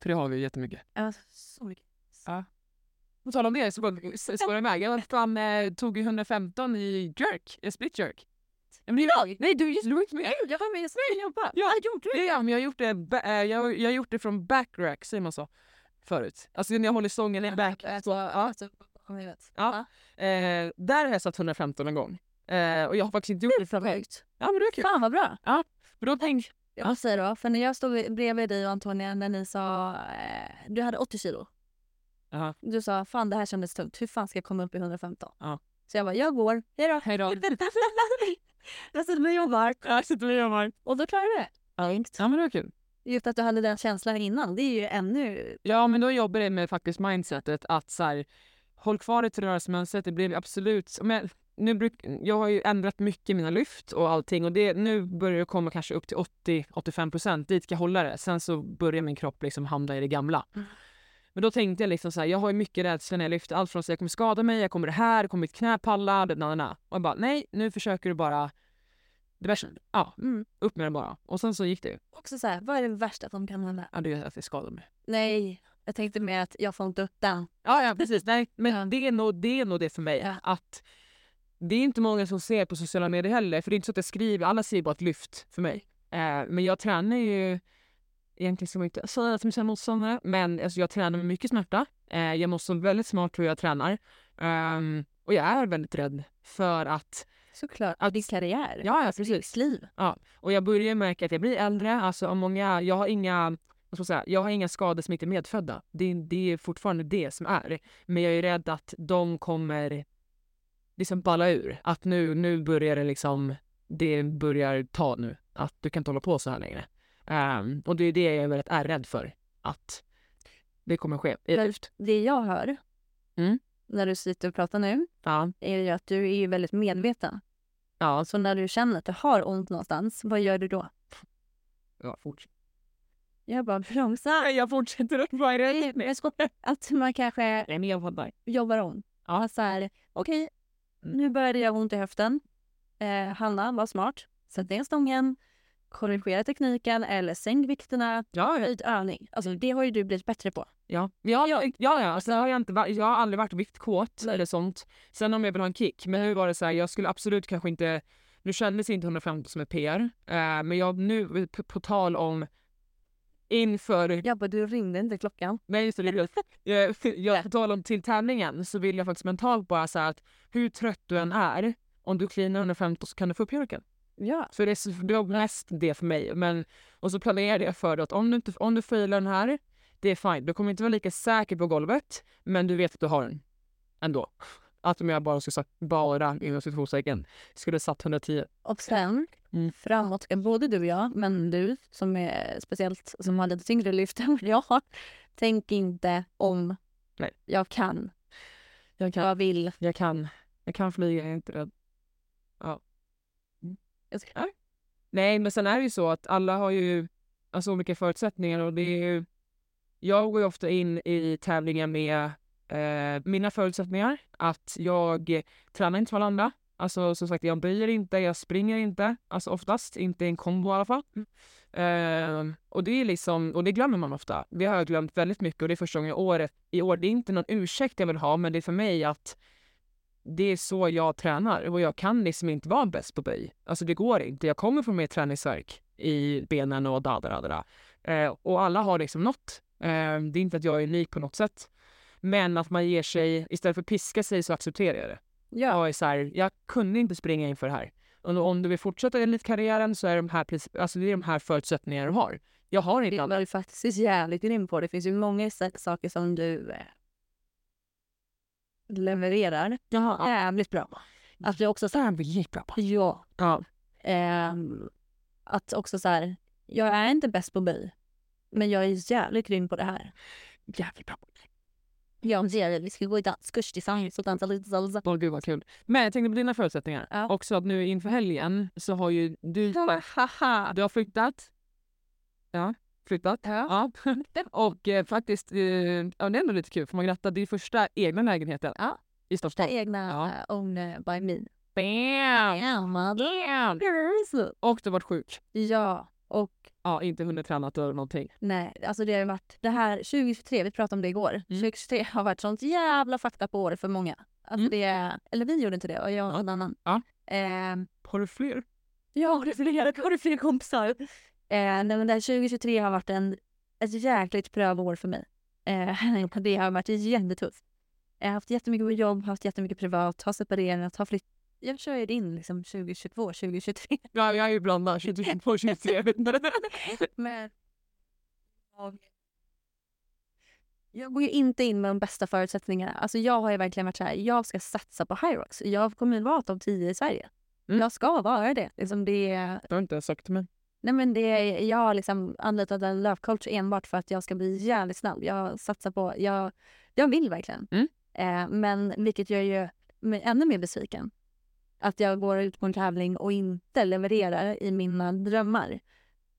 För det har vi ju jättemycket. Ja, så mycket. På tal om det så spårar jag iväg. Jag fan, eh, tog ju 115 i jerk, eh, split jerk. Ja, men det är jag! Nej, du, var inte med. Jag var med, jag skulle jobba. Ja, gjorde du? Ja, men jag har gjort det, eh, jag, jag har gjort det från backrack, säger man så? Förut. Alltså när jag håller stången i back. Så, ja. Jag. Ja. Eh, där har jag satt 115 en gång. Eh, och jag har faktiskt inte gjort det för Sjukt. Ja, men det är kul. Fan vad bra. För då tänk, Jag måste säga då, för när jag stod bredvid dig och Antonia när ni sa eh, du hade 80 kilo. Ja. Du sa fan det här kändes tungt, hur fan ska jag komma upp i 115? Ja. Så jag bara, jag går, hejdå. hej då. Jag sitter och jobbar. Jag sitter och jobbar. Och då klarar du det. Ja, men det var kul. Just att du hade den känslan innan, det är ju ännu... Ja, men då jobbar jag med faktiskt mindsetet att så här, håll kvar ett rörelsemönster. Det blir absolut... Jag, nu bruk, jag har ju ändrat mycket i mina lyft och allting och det, nu börjar det komma kanske upp till 80-85 procent. Dit ska jag hålla det. Sen så börjar min kropp liksom hamna i det gamla. Mm. Men då tänkte jag liksom så här, jag har ju mycket rädsla när jag lyfter. Allt från att jag kommer skada mig, jag kommer det här, kommer mitt knä palla, det, na, na, na. Och jag bara, nej, nu försöker du bara... Det värsta, ja, Mm. upp med det bara. Och sen så gick det ju. Också så här, vad är det värsta som kan hända? Ja, det är att jag skadade mig. Nej, jag tänkte mer att jag får inte upp den. Ja, ja precis. Nej, men Ja. det, är nog, det är nog det för mig. Ja. Att det är inte många som ser på sociala medier heller. För det är inte så att jag skriver, alla ser bara ett lyft för mig. Eh, men jag tränar ju, egentligen ska man inte säga jag är motståndare, men alltså, jag tränar med mycket smärta. Eh, jag måste vara väldigt smart hur jag tränar. Ehm, och jag är väldigt rädd för att, Såklart. Att- Din karriär. ja, ja precis. Ditt liv. Och jag börjar märka att jag blir äldre. Alltså om många, jag har inga, jag säga, jag har inga skador som inte är medfödda. Det, det är fortfarande det som är. Men jag är rädd att de kommer liksom balla ur. Att nu, nu börjar det liksom, det börjar ta nu. Att du kan inte hålla på så här längre. Ehm, och det är det jag är väldigt är rädd för. Att det kommer ske. Lyft. Det jag hör Mm. när du sitter och pratar nu Ja, är ju att du är ju väldigt medveten. ja, Så när du känner att du har ont någonstans, vad gör du då? ja fortsätt. Jag bara bromsar. Jag fortsätter att vara rädd. Att man kanske Nej, men jag fattar. jobbar om. Ja. Så här, okej, Mm. nu började jag ont i höften. Eh, Hanna, var smart. Sätt ner stången, korrigera tekniken eller sänk vikterna. Ja, ja. Höjd övning. Alltså det har ju du blivit bättre på. Ja, ja, ja, ja, ja. Alltså, har jag, inte, jag har aldrig varit viktkåt eller sånt. Sen om jag vill ha en kick, men nu var det så här, jag skulle absolut kanske inte, nu kändes inte 150 som ett PR, eh, men jag nu, på, på tal om inför, bara, du ringde inte klockan. nej så det jag, jag, på tal om till tävlingen så vill jag faktiskt mentalt bara säga att hur trött du än är, om du cleanar 150 så kan du få upp mjölken. Ja. Så det, är det var mest det för mig. Men, och så planerade jag för det att om du, inte, om du failar den här, det är fine. Du kommer inte vara lika säker på golvet, men du vet att du har den ändå. Att om jag bara skulle sagt bara inom situationstecken skulle satt 110. Och sen Mm. framåt ska både du och jag, men du som är speciellt som har lite tyngre lyft än vad jag har. Tänk inte om Nej. jag kan, Jag kan, jag vill. jag kan, jag kan flyga, jag är inte rädd. Jag ska-. Nej, men sen är det ju så att alla har ju alltså, olika förutsättningar och det är ju... Jag går ju ofta in i tävlingar med eh, mina förutsättningar. Att jag tränar inte som alla andra. Alltså som sagt, jag böjer inte, jag springer inte. Alltså oftast, inte i en kombo i alla fall. Eh, och det är liksom, och det glömmer man ofta. Det har jag glömt väldigt mycket och det är första gången i år, i år. Det är inte någon ursäkt jag vill ha, men det är för mig att det är så jag tränar och jag kan liksom inte vara bäst på böj. Alltså det går inte. Jag kommer från mer träningsverk i benen och da, da, da, da. Eh, och alla har liksom något. Eh, det är inte att jag är unik på något sätt. Men att man ger sig, istället för att piska sig så accepterar jag det. Ja. Jag är så här, jag kunde inte springa inför det här. Och om du vill fortsätta elitkarriären så är de här, alltså det är de här förutsättningarna du har. Jag har inte Det var ju faktiskt jävligt grym på. Det finns ju många sa- saker som du eh, levererar Jaha, jävligt bra. Att du också så här, det gick bra. ja, Ja. ehm, att också så här, jag är inte bäst på böj, men jag är jävligt grym på det här. Jävligt bra. Jag ser vi ska gå i danskurs tillsammans och dansa lite salsa. Åh gud vad kul. Men jag tänkte på dina förutsättningar. Ja. Också att nu inför helgen så har ju du, du har flyttat. Ja, flyttat. Ja. Ja. Och eh, faktiskt, eh, ja, det är ändå lite kul för man grattar din första egna lägenheten Ja. i Stockholm. egna Ja. ja. own eh, by me. Bam! Ja, man. Bam! Och du har varit sjuk. Ja, och Ja, inte hunnit träna eller någonting. nej, alltså det har ju varit det här 2023, vi pratade om det igår. 2023 har varit sånt jävla fakta på år för många. Alltså Mm. det, eller vi gjorde inte det och jag och en annan. Ja. Ehm, Har du fler? Ja, har du fler, har du fler kompisar? Eh, men det här 2023 har varit en, ett jäkligt prövår för mig. Eh, det har varit jättetufft. Jag har haft jättemycket på jobb, haft jättemycket privat, har separerat, har flyttat. Jag kör ju in liksom 2022, 2023. Ja, jag är ju blandad. 22, 23. jag vet inte. Men jag, jag går ju inte in med de bästa förutsättningarna. Alltså jag har ju verkligen varit så här, jag ska satsa på Hyrox. Jag kommer vara topp 10 i Sverige. Mm. Jag ska vara det. Liksom det Du har inte ens sagt till mig. Nej men det jag har liksom anlitat en löpcoach enbart för att jag ska bli jävligt snabb. Jag satsar på, jag, jag vill verkligen. Mm. Eh, men vilket gör ju mig ännu mer besviken. Att jag går ut på en tävling och inte levererar i mina drömmar.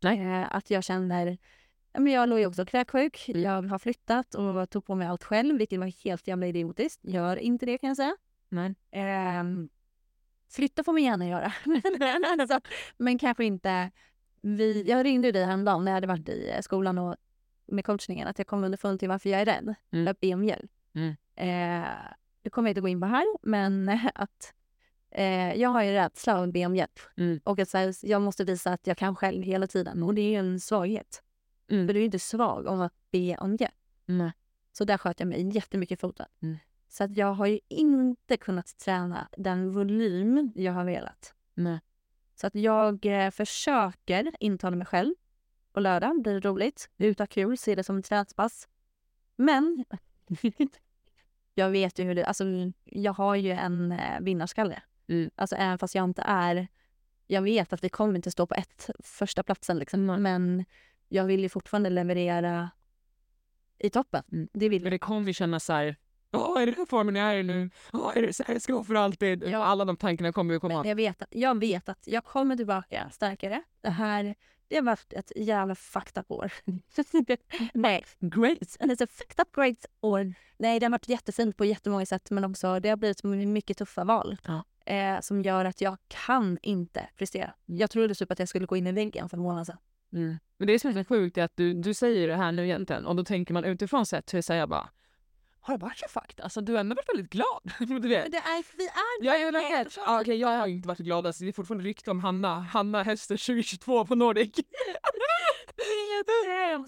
Nej. Eh, att jag känner, men jag låg ju också kräksjuk. Mm. Jag har flyttat och tog på mig allt själv vilket var helt jävla idiotiskt. Gör inte det kan jag säga. Nej. Ehm, flytta får man gärna göra. men, alltså, men kanske inte... Vi, jag ringde ju dig häromdagen när jag hade varit i eh, skolan och med coachningen att jag kom underfund till varför jag är rädd Mm. att be om hjälp. Mm. Eh, det kommer jag inte gå in på här, men att eh, jag har ju rädsla att be om hjälp. Mm. Och att här, jag måste visa att jag kan själv hela tiden och det är ju en svaghet. Mm. För du är ju inte svag om att be om hjälp. Nej. Så där sköt jag mig jättemycket i foten. Mm. Så att jag har ju inte kunnat träna den volym jag har velat. Nej. Så att jag eh, försöker intala mig själv på lördag. Blir det roligt. Ut ha kul, se det som ett träningspass. Men jag vet ju hur det... Alltså, jag har ju en eh, vinnarskalle. Mm. Alltså även fast jag inte är... Jag vet att vi kommer inte stå på ett första platsen liksom. Men jag vill ju fortfarande leverera i toppen. Mm. Det vill Men jag. det kommer ju kännas så här. Åh, är det den formen jag är i nu? Åh, är det så här jag ska vara för alltid? Ja. Alla de tankarna kommer ju komma. Men jag vet, att, jag vet att jag kommer tillbaka starkare. Det här det har varit ett jävla fucked up år. Nej, Great! and it's a fucked up great år. Nej, det har varit jättefint på jättemånga sätt men också det har blivit mycket tuffa val. Ja. Eh, som gör att jag kan inte prestera. Jag trodde typ att jag skulle gå in i väggen för en månad sedan. Mm. Men det som är så sjukt är att du, du säger det här nu egentligen och då tänker man utifrån sett hur säger jag bara har varit så fucked? Alltså du har ändå varit väldigt glad. du vet. det är, vi är Jag är väl helt... Ah, okej, jag har inte varit glad. Alltså, det är fortfarande rykte om Hanna. Hanna hästen 2022 på Nordic.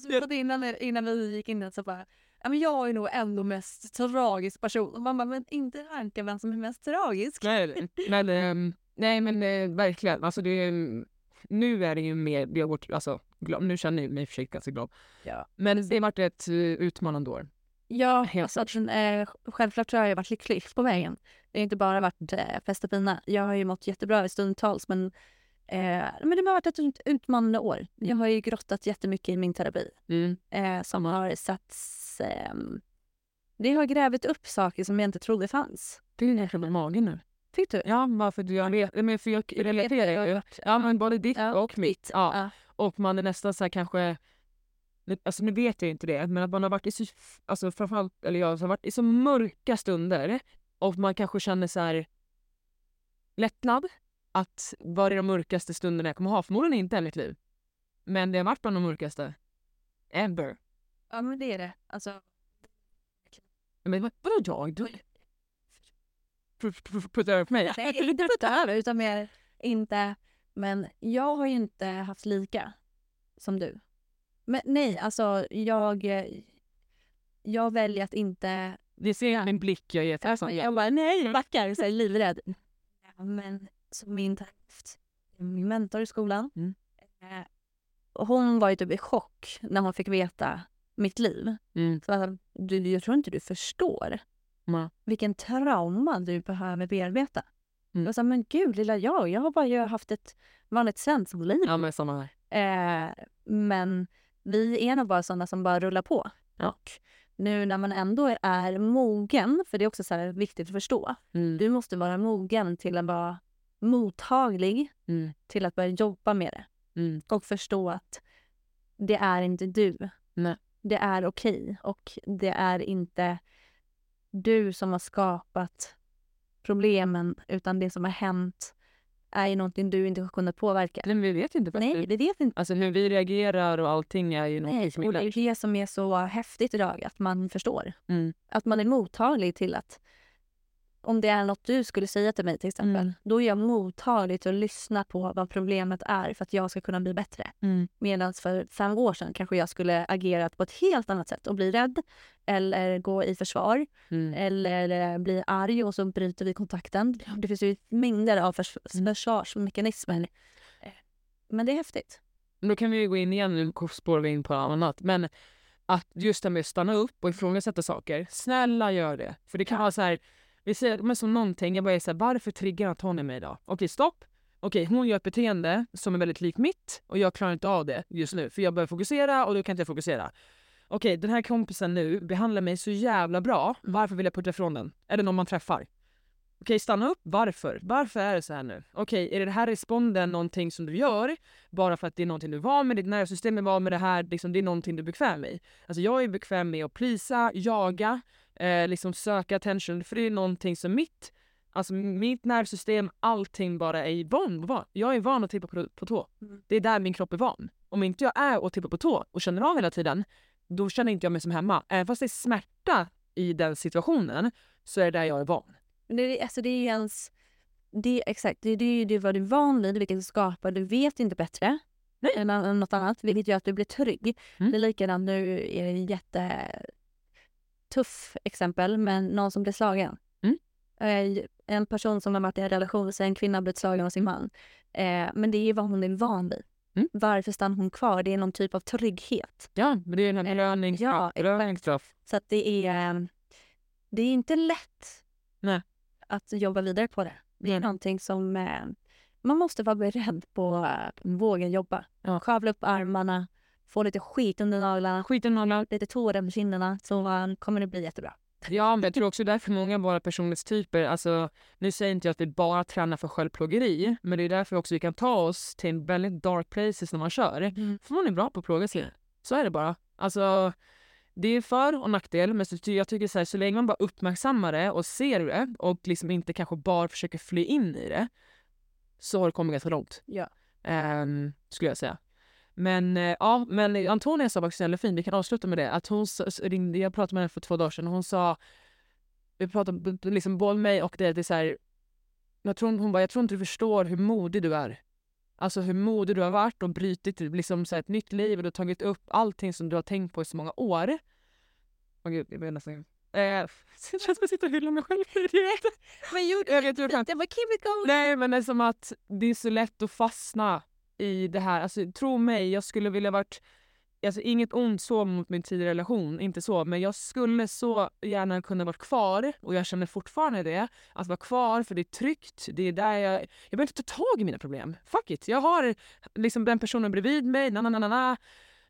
Så vi pratade innan, innan vi gick in så bara, ja, men jag är nog ändå mest tragisk person. Och man bara, men inte ranka vem som är mest tragisk. nej, men, ehm, nej men eh, verkligen. Alltså, det är, nu är det ju mer... Det har gått, alltså, glad. Nu känner jag mig i och för sig ganska glad. Ja. Men det har varit ett uh, utmanande år. Ja, alltså, eh, självklart så har jag varit lycklig på vägen. Det har inte bara varit eh, fest och fina. Jag har ju mått jättebra i stundtals men, eh, men det har varit ett ut- utmanande år. Jag har ju grottat jättemycket i min terapi Mm. eh, som har satts... ehm, det har grävt upp saker som jag inte trodde fanns. Det är nästan med magen nu. Tyckte du? Ja, bara för att jag vet. Men för jag relaterar ju. Ja, men både ditt Ja, och mitt. Ja. Ja. Och man är nästan så här kanske... nu- Alltså nu vet jag inte det, men att man har varit i så... Alltså framförallt, eller jag har varit i så mörka stunder och man kanske känner så här... lättnad. Att vad är de mörkaste stunderna jag kommer ha? Förmodligen inte i mitt liv. Men det har varit bland de mörkaste. Ever. Ja men det är det. Alltså, Men vad, vadå jag? Du puttar över mig? nej inte putta över utan mer inte. Men jag har ju inte haft lika som du. Men nej, alltså jag, jag väljer att inte Det ser min blick jag är tacksam. Jag bara nej, backar, så här, livrädd. Ja, Men så min terapeut, min mentor i skolan, Mm. eh, hon var ju typ i chock när hon fick veta mitt liv. Mm. Så att, du, jag tror inte du förstår Mm. vilken trauma du behöver bearbeta. Mm. Jag sa, men gud lilla jag, jag har bara ju haft ett vanligt svenskliv. Ja men samma här. Eh, men vi är nog bara sådana som bara rullar på. Ja. Nu när man ändå är mogen, för det är också så viktigt att förstå. Mm. Du måste vara mogen till att vara mottaglig Mm. till att börja jobba med det. Mm. Och förstå att det är inte du. Nej. Det är okej. Och det är inte du som har skapat problemen utan det som har hänt är ju någonting du inte har kunnat påverka. Nej men vi vet inte. Nej, det vet inte. Alltså hur vi reagerar och allting är ju något Nej, som och det är är det som är så häftigt idag, att man förstår. Mm. Att man är mottaglig till att om det är något du skulle säga till mig till exempel, Mm. då är jag mottaglig till att lyssna på vad problemet är för att jag ska kunna bli bättre. Mm. Medan för fem år sedan kanske jag skulle agerat på ett helt annat sätt och bli rädd eller gå i försvar Mm. eller eh, bli arg och så bryter vi kontakten. Det finns ju mängder av förs- försvarsmekanismer. Eh, Men det är häftigt. Då kan vi ju gå in igen, nu spårar vi in på annat. Men att just det med att stanna upp och ifrågasätta saker. Snälla gör det. För det kan Ja. vara så här, vi säger men som någonting, jag bara är så här, varför triggar Antonija mig idag? Okej, stopp. Okej, hon gör ett beteende som är väldigt likt mitt och jag klarar inte av det just nu för jag behöver fokusera och då kan inte jag fokusera. Okej, den här kompisen nu behandlar mig så jävla bra. Varför vill jag putta ifrån den? Är det någon man träffar? Okej, stanna upp. Varför? Varför är det så här nu? Okej, är det här responden någonting som du gör bara för att det är någonting du är van med, ditt nervsystem är van med det här, liksom, det är någonting du är bekväm i. Alltså jag är bekväm med att plisa, jaga, eh, liksom söka attention, för det är någonting som mitt, alltså mitt nervsystem, allting bara är van. van. Jag är van att tippa på, på tå. Mm. Det är där min kropp är van. Om inte jag är och tippar på tå och känner av hela tiden, då känner inte jag mig som hemma. Även fast det är smärta i den situationen så är det där jag är van. Men det, är- alltså det är ju ens... Det, exakt, det, det är ju det vad du är van vid, vilket du skapar. Du vet inte bättre Nej. än, än något annat, vilket gör att du blir trygg. Mm. Det är likadant nu, är det en jättetuff exempel, men någon som blir slagen. Mm. Eh, En person som har varit i en relation, så en kvinna har blivit slagen av sin man. Eh, men det är vad hon är van vid. Mm. Varför stannar hon kvar? Det är någon typ av trygghet. Ja, men det är här Eh, belönings... ja, exakt. belöningsstraff. Så att det är, eh, det är inte lätt Nej. att jobba vidare på det. Det är Nej. någonting som eh, man måste vara beredd på att våga jobba. Ja. Skavla upp armarna, få lite skit under naglarna, Skiten alla. lite tårar på kinderna så kommer det bli jättebra. Ja, men jag tror också därför många av våra personlighetstyper, alltså nu säger inte jag att vi bara tränar för självplågeri, men det är därför också vi kan ta oss till en väldigt dark places när man kör. Mm. För man är bra på att plåga sig. Så är det bara. Alltså, det är för och nackdel, men så, jag tycker så, här, så länge man bara uppmärksammar det och ser det och liksom inte kanske bara försöker fly in i det, så har det kommit ganska långt. Ja. Ehm, skulle jag säga. Men eh, ja, men Antonia sa faktiskt väldigt fint, vi kan avsluta med det, att hon ringde, jag pratade med henne för två dagar sedan och hon sa, vi pratade liksom både mig och det, det är så här, jag tror, hon bara, jag tror inte du förstår hur modig du är. Alltså hur modig du har varit och brutit liksom så här, ett nytt liv och du har tagit upp allting som du har tänkt på i så många år. Åh gud, jag blir nästan... Eh, det känns som att jag sitter och hyllar mig själv. Vet, Men jag vet jag kan. det var keep it going. Nej men det är som att det är så lätt att fastna i det här. Alltså tro mig, jag skulle vilja varit... Alltså inget ont så mot min tidigare relation, inte så. Men jag skulle så gärna kunna varit kvar och jag känner fortfarande det. Att vara kvar för det är tryggt. Det är där jag... Jag behöver inte ta tag i mina problem. Fuck it. Jag har liksom den personen bredvid mig. Na, na, na, na, na.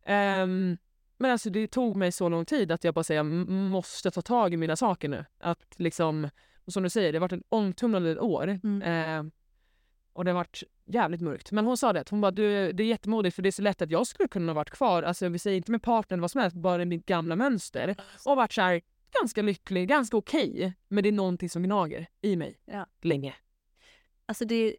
Ehm, men alltså det tog mig så lång tid att jag bara säger jag måste ta tag i mina saker nu. Att liksom, som du säger, det har varit ett omtumlande år. Mm. Eh, och det har varit jävligt mörkt. Men hon sa det, hon bara, du, det är jättemodigt för det är så lätt att jag skulle kunna ha varit kvar, alltså vi säger inte med partnern vad som helst, bara i mitt gamla mönster. Och varit så här, ganska lycklig, ganska okej. men det är någonting som gnager i mig Ja. länge. alltså det,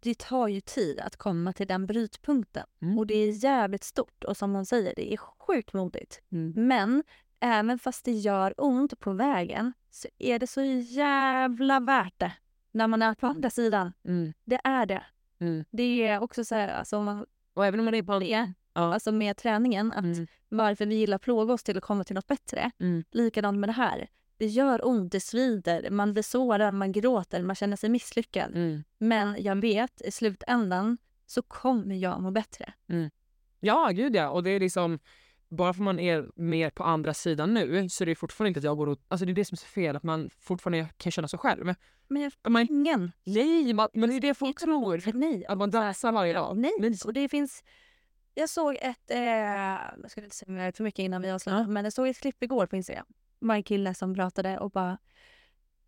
det tar ju tid att komma till den brytpunkten. Mm. Och det är jävligt stort och som man säger, det är sjukt modigt. Mm. Men även fast det gör ont på vägen så är det så jävla värt det när man är på andra sidan. Mm. Det är det. Mm. Det är också så här, alltså, om man, Och även om man är på... det, Ja. alltså med träningen, att Mm. varför vi gillar att plåga oss till att komma till något bättre. Mm. Likadant med det här. Det gör ont, det svider, man blir sårad, man gråter, man känner sig misslyckad. Mm. Men jag vet, i slutändan så kommer jag må bättre. Ja, gud ja. Och det är liksom... Bara för man är mer på andra sidan nu så är det fortfarande inte att jag går och... Alltså det är det som är så fel, att man fortfarande kan känna sig själv. Men jag Man, ingen. nej, man, men det är det folk tror. Nej. Att man dansar varje dag. Nej. Men, Och det finns... Jag såg ett... Eh, jag ska inte säga för mycket innan vi avslutar, men jag såg ett klipp igår på Instagram. Det var en kille som pratade och bara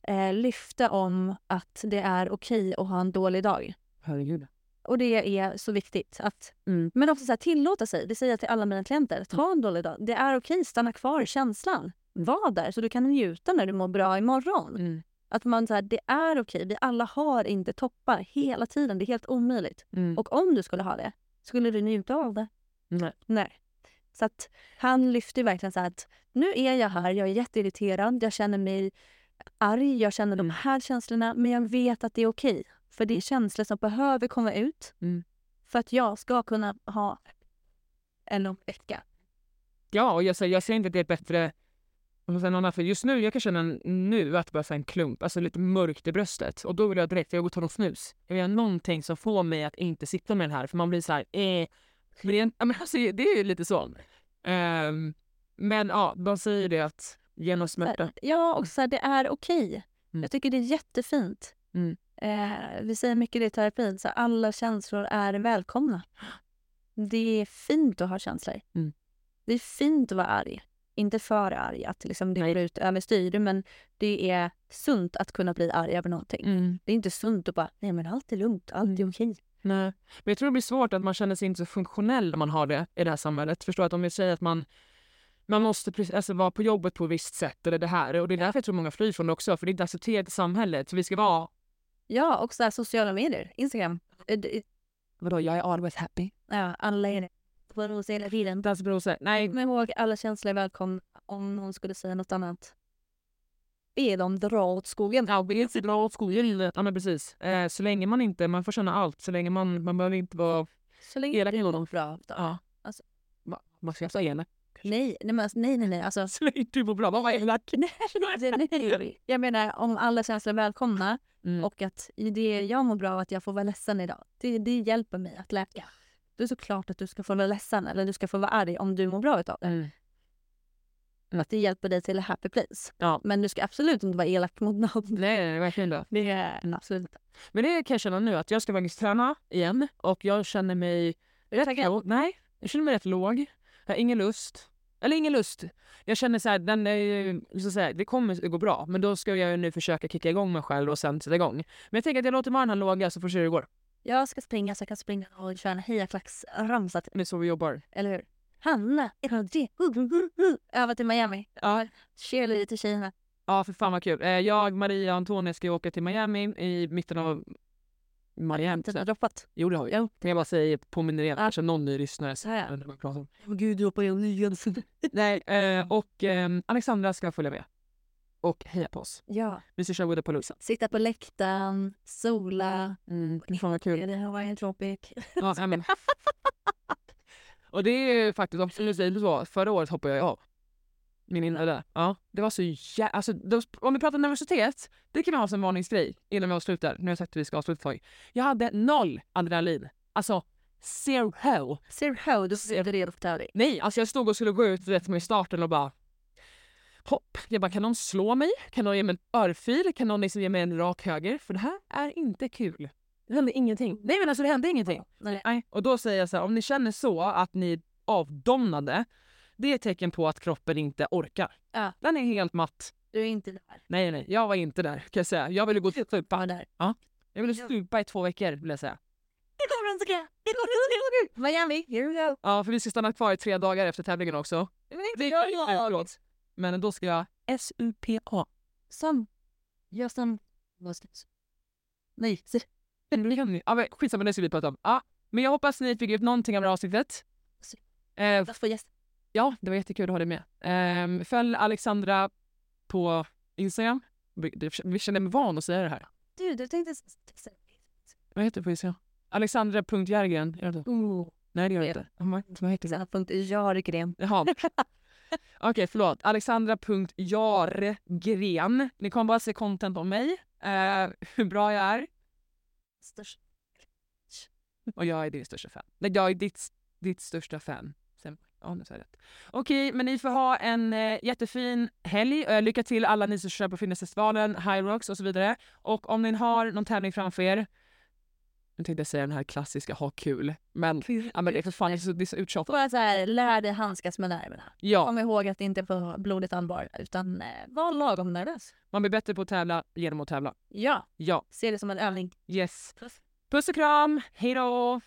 eh, lyfte om att det är okej att ha en dålig dag. herregud. Och det är så viktigt. Att, Mm. Men också så här, tillåta sig. Det säger jag till alla mina klienter. Ta en dålig dag. Det är okej, stanna kvar i känslan. Var där så du kan njuta när du mår bra imorgon. Mm. Att man så här, det är okej. Vi alla har inte toppar hela tiden. Det är helt omöjligt. Mm. Och om du skulle ha det, skulle du njuta av det? Nej. Nej. Så att han lyfte ju verkligen så här att nu är jag här, jag är jätteirriterad, jag känner mig arg, jag känner de här känslorna, men jag vet att det är okej. För det är känslor som behöver komma ut Mm. för att jag ska kunna ha en lång vecka. Ja, och jag, jag säger inte att det är bättre någon för just nu, jag kan känna nu att det bara en klump, alltså lite mörkt i bröstet. Och då vill jag direkt, jag går och tar någon snus. Jag vill göra någonting som får mig att inte sitta med den här, för man blir så här, eh. Men det, är, ja, men alltså, det är ju lite så. Ehm, men ja, de säger det att genom smärta. Ja, och så här, det är okej. Mm. Jag tycker det är jättefint. Mm. Eh, vi säger mycket det i terapin, så alla känslor är välkomna. Det är fint att ha känslor. Mm. Det är fint att vara arg. Inte för arg, att liksom det går ut överstyr, men det är sunt att kunna bli arg över någonting. Mm. Det är inte sunt att bara, nej men allt är lugnt, allt är okej. Nej. Men jag tror det blir svårt att man känner sig inte så funktionell när man har det i det här samhället. Förstår att om vi säger att man man måste alltså, vara på jobbet på ett visst sätt eller det här. Och det är därför jag tror många flyr från det också. För det är inte accepterat i samhället. Så vi ska vara... Ja, och så här, sociala medier, Instagram. Eh, det- Vadå, jag är always happy. Ja, alla är det. På rosa hela tiden. Dans brorsa. Nej, Kom ihåg, alla känslor är välkomna. Om någon skulle säga något annat, be dem dra åt skogen. Ja, vi är bra åt skolan. Ja, men precis. Eh, så länge man inte, man får känna allt. Så länge man, man behöver inte vara Så länge elak du mår någon. bra. Ja. Alltså. Vad ska jag säga? elak? Nej, nej, men, nej, nej, nej. Alltså, Så länge du mår bra, vad elak? Jag menar, om alla känslor är välkomna Mm. och att det jag mår bra av att jag får vara ledsen idag, det, det hjälper mig att läka. Det är såklart att du ska få vara ledsen eller du ska få vara arg om du mår bra utav det. Mm. Att det hjälper dig till a happy place. Ja. Men du ska absolut inte vara elak mot någon. Nej, nej, verkligen inte. Det är absolut inte. Men det kan jag känna nu att jag ska faktiskt träna igen och jag känner mig rätt. Nej, jag känner mig rätt låg. Jag har ingen lust. Eller ingen lust. Jag känner så här, den är, ju- så att säga, det kommer att gå bra. Men då ska jag nu försöka kicka igång mig själv och sen sätta igång. Men jag tänker att jag låter här låga så får vi se hur det går. Jag ska springa så jag kan springa och köra en hejaklacksramsa Det är så vi jobbar. Eller hur? Hanna, ett, två, tre. Öva till Miami. Ja, Cheerleader till tjejerna. ja för fan vad kul. Eh, Jag, Maria och Antonija ska åka till Miami i mitten av Miami. Den har droppat. Jo det har vi. Jo. Kan jag bara säga, påminner igen, Ja. kanske någon ny lyssnare. Här. när man pratar om. Åh gud, droppar jag igen. Nej, eh, och eh, Alexandra ska följa med. Och heja på oss. Ja. Vi ska köra Woody Palooza. Sitta på läktaren, sola. Mm, fan vad kul. Det här var en tropic. Ja, men. och det är faktiskt, om jag säger så, förra året hoppade jag av. Min där. Ja, det var så jä... Alltså, då- om vi pratar nervositet, det kan vi ha som varningsgrej innan vi avslutar. Nu har jag sagt att vi ska avsluta ett tag. Jag hade noll adrenalin. Alltså, zero. Ser how du ser redo för tävling. Nej, alltså jag stod och skulle gå ut vet, med starten och bara hopp. Jag bara, kan någon slå mig? Kan någon ge mig en örfil? Kan någon liksom ge mig en rak höger? För det här är inte kul. Det hände ingenting. Nej men alltså det hände ingenting. Nej. Nej. Och då säger jag så här, om ni känner så att ni är avdomnade, det är ett tecken på att kroppen inte orkar. Ja. Den är helt matt. Du är inte där. Nej, nej, jag var inte där kan jag säga. Jag ville gå och stupa. Bara där. Jag ville stupa i två veckor vill jag säga. Det kommer inte ske. Miami, here we go. Ja, för vi ska stanna kvar i tre dagar efter tävlingen också. Det är förlåt. Men då ska jag SUPA. Som. Jag som. Vad ska jag? Nej. Ja, men skitsamma, det ska vi prata om. Ja, men jag hoppas ni fick ut någonting av det här avsnittet. Eh? Ja, det var jättekul att ha dig med. Eh, följ Alexandra på Instagram. Vi- känner mig van att säga det här. Du, du tänkte... Vad heter du på Instagram? Alexandra.järgren. Gör det? Oh. Nej, det gör det inte. Vad vad heter det? Punkt Jargren. Jaha. Okej, förlåt. Alexandra.jargren. Ni kommer bara se content om mig. Eh, hur bra jag är. Störst. Och jag är din största fan. Nej, jag är ditt, ditt största fan. Ja, nu sa jag rätt. Okej, men ni får ha en eh, jättefin helg. Eh, lycka till alla ni som kör på Fitnessfestivalen, High Rocks och så vidare. Och om ni har någon tävling framför er, nu tänkte jag säga den här klassiska ha kul, men, ja, men det är för fan det är så, det är så uttjatat. Bara så här, lär dig handskas med nerverna. Ja, Kom ihåg att det inte är för blodigt allvar, utan eh, var lagom nervös. man blir bättre på att tävla genom att tävla. Ja, Ja, se det som en övning. yes. Puss. Puss och kram, hej då!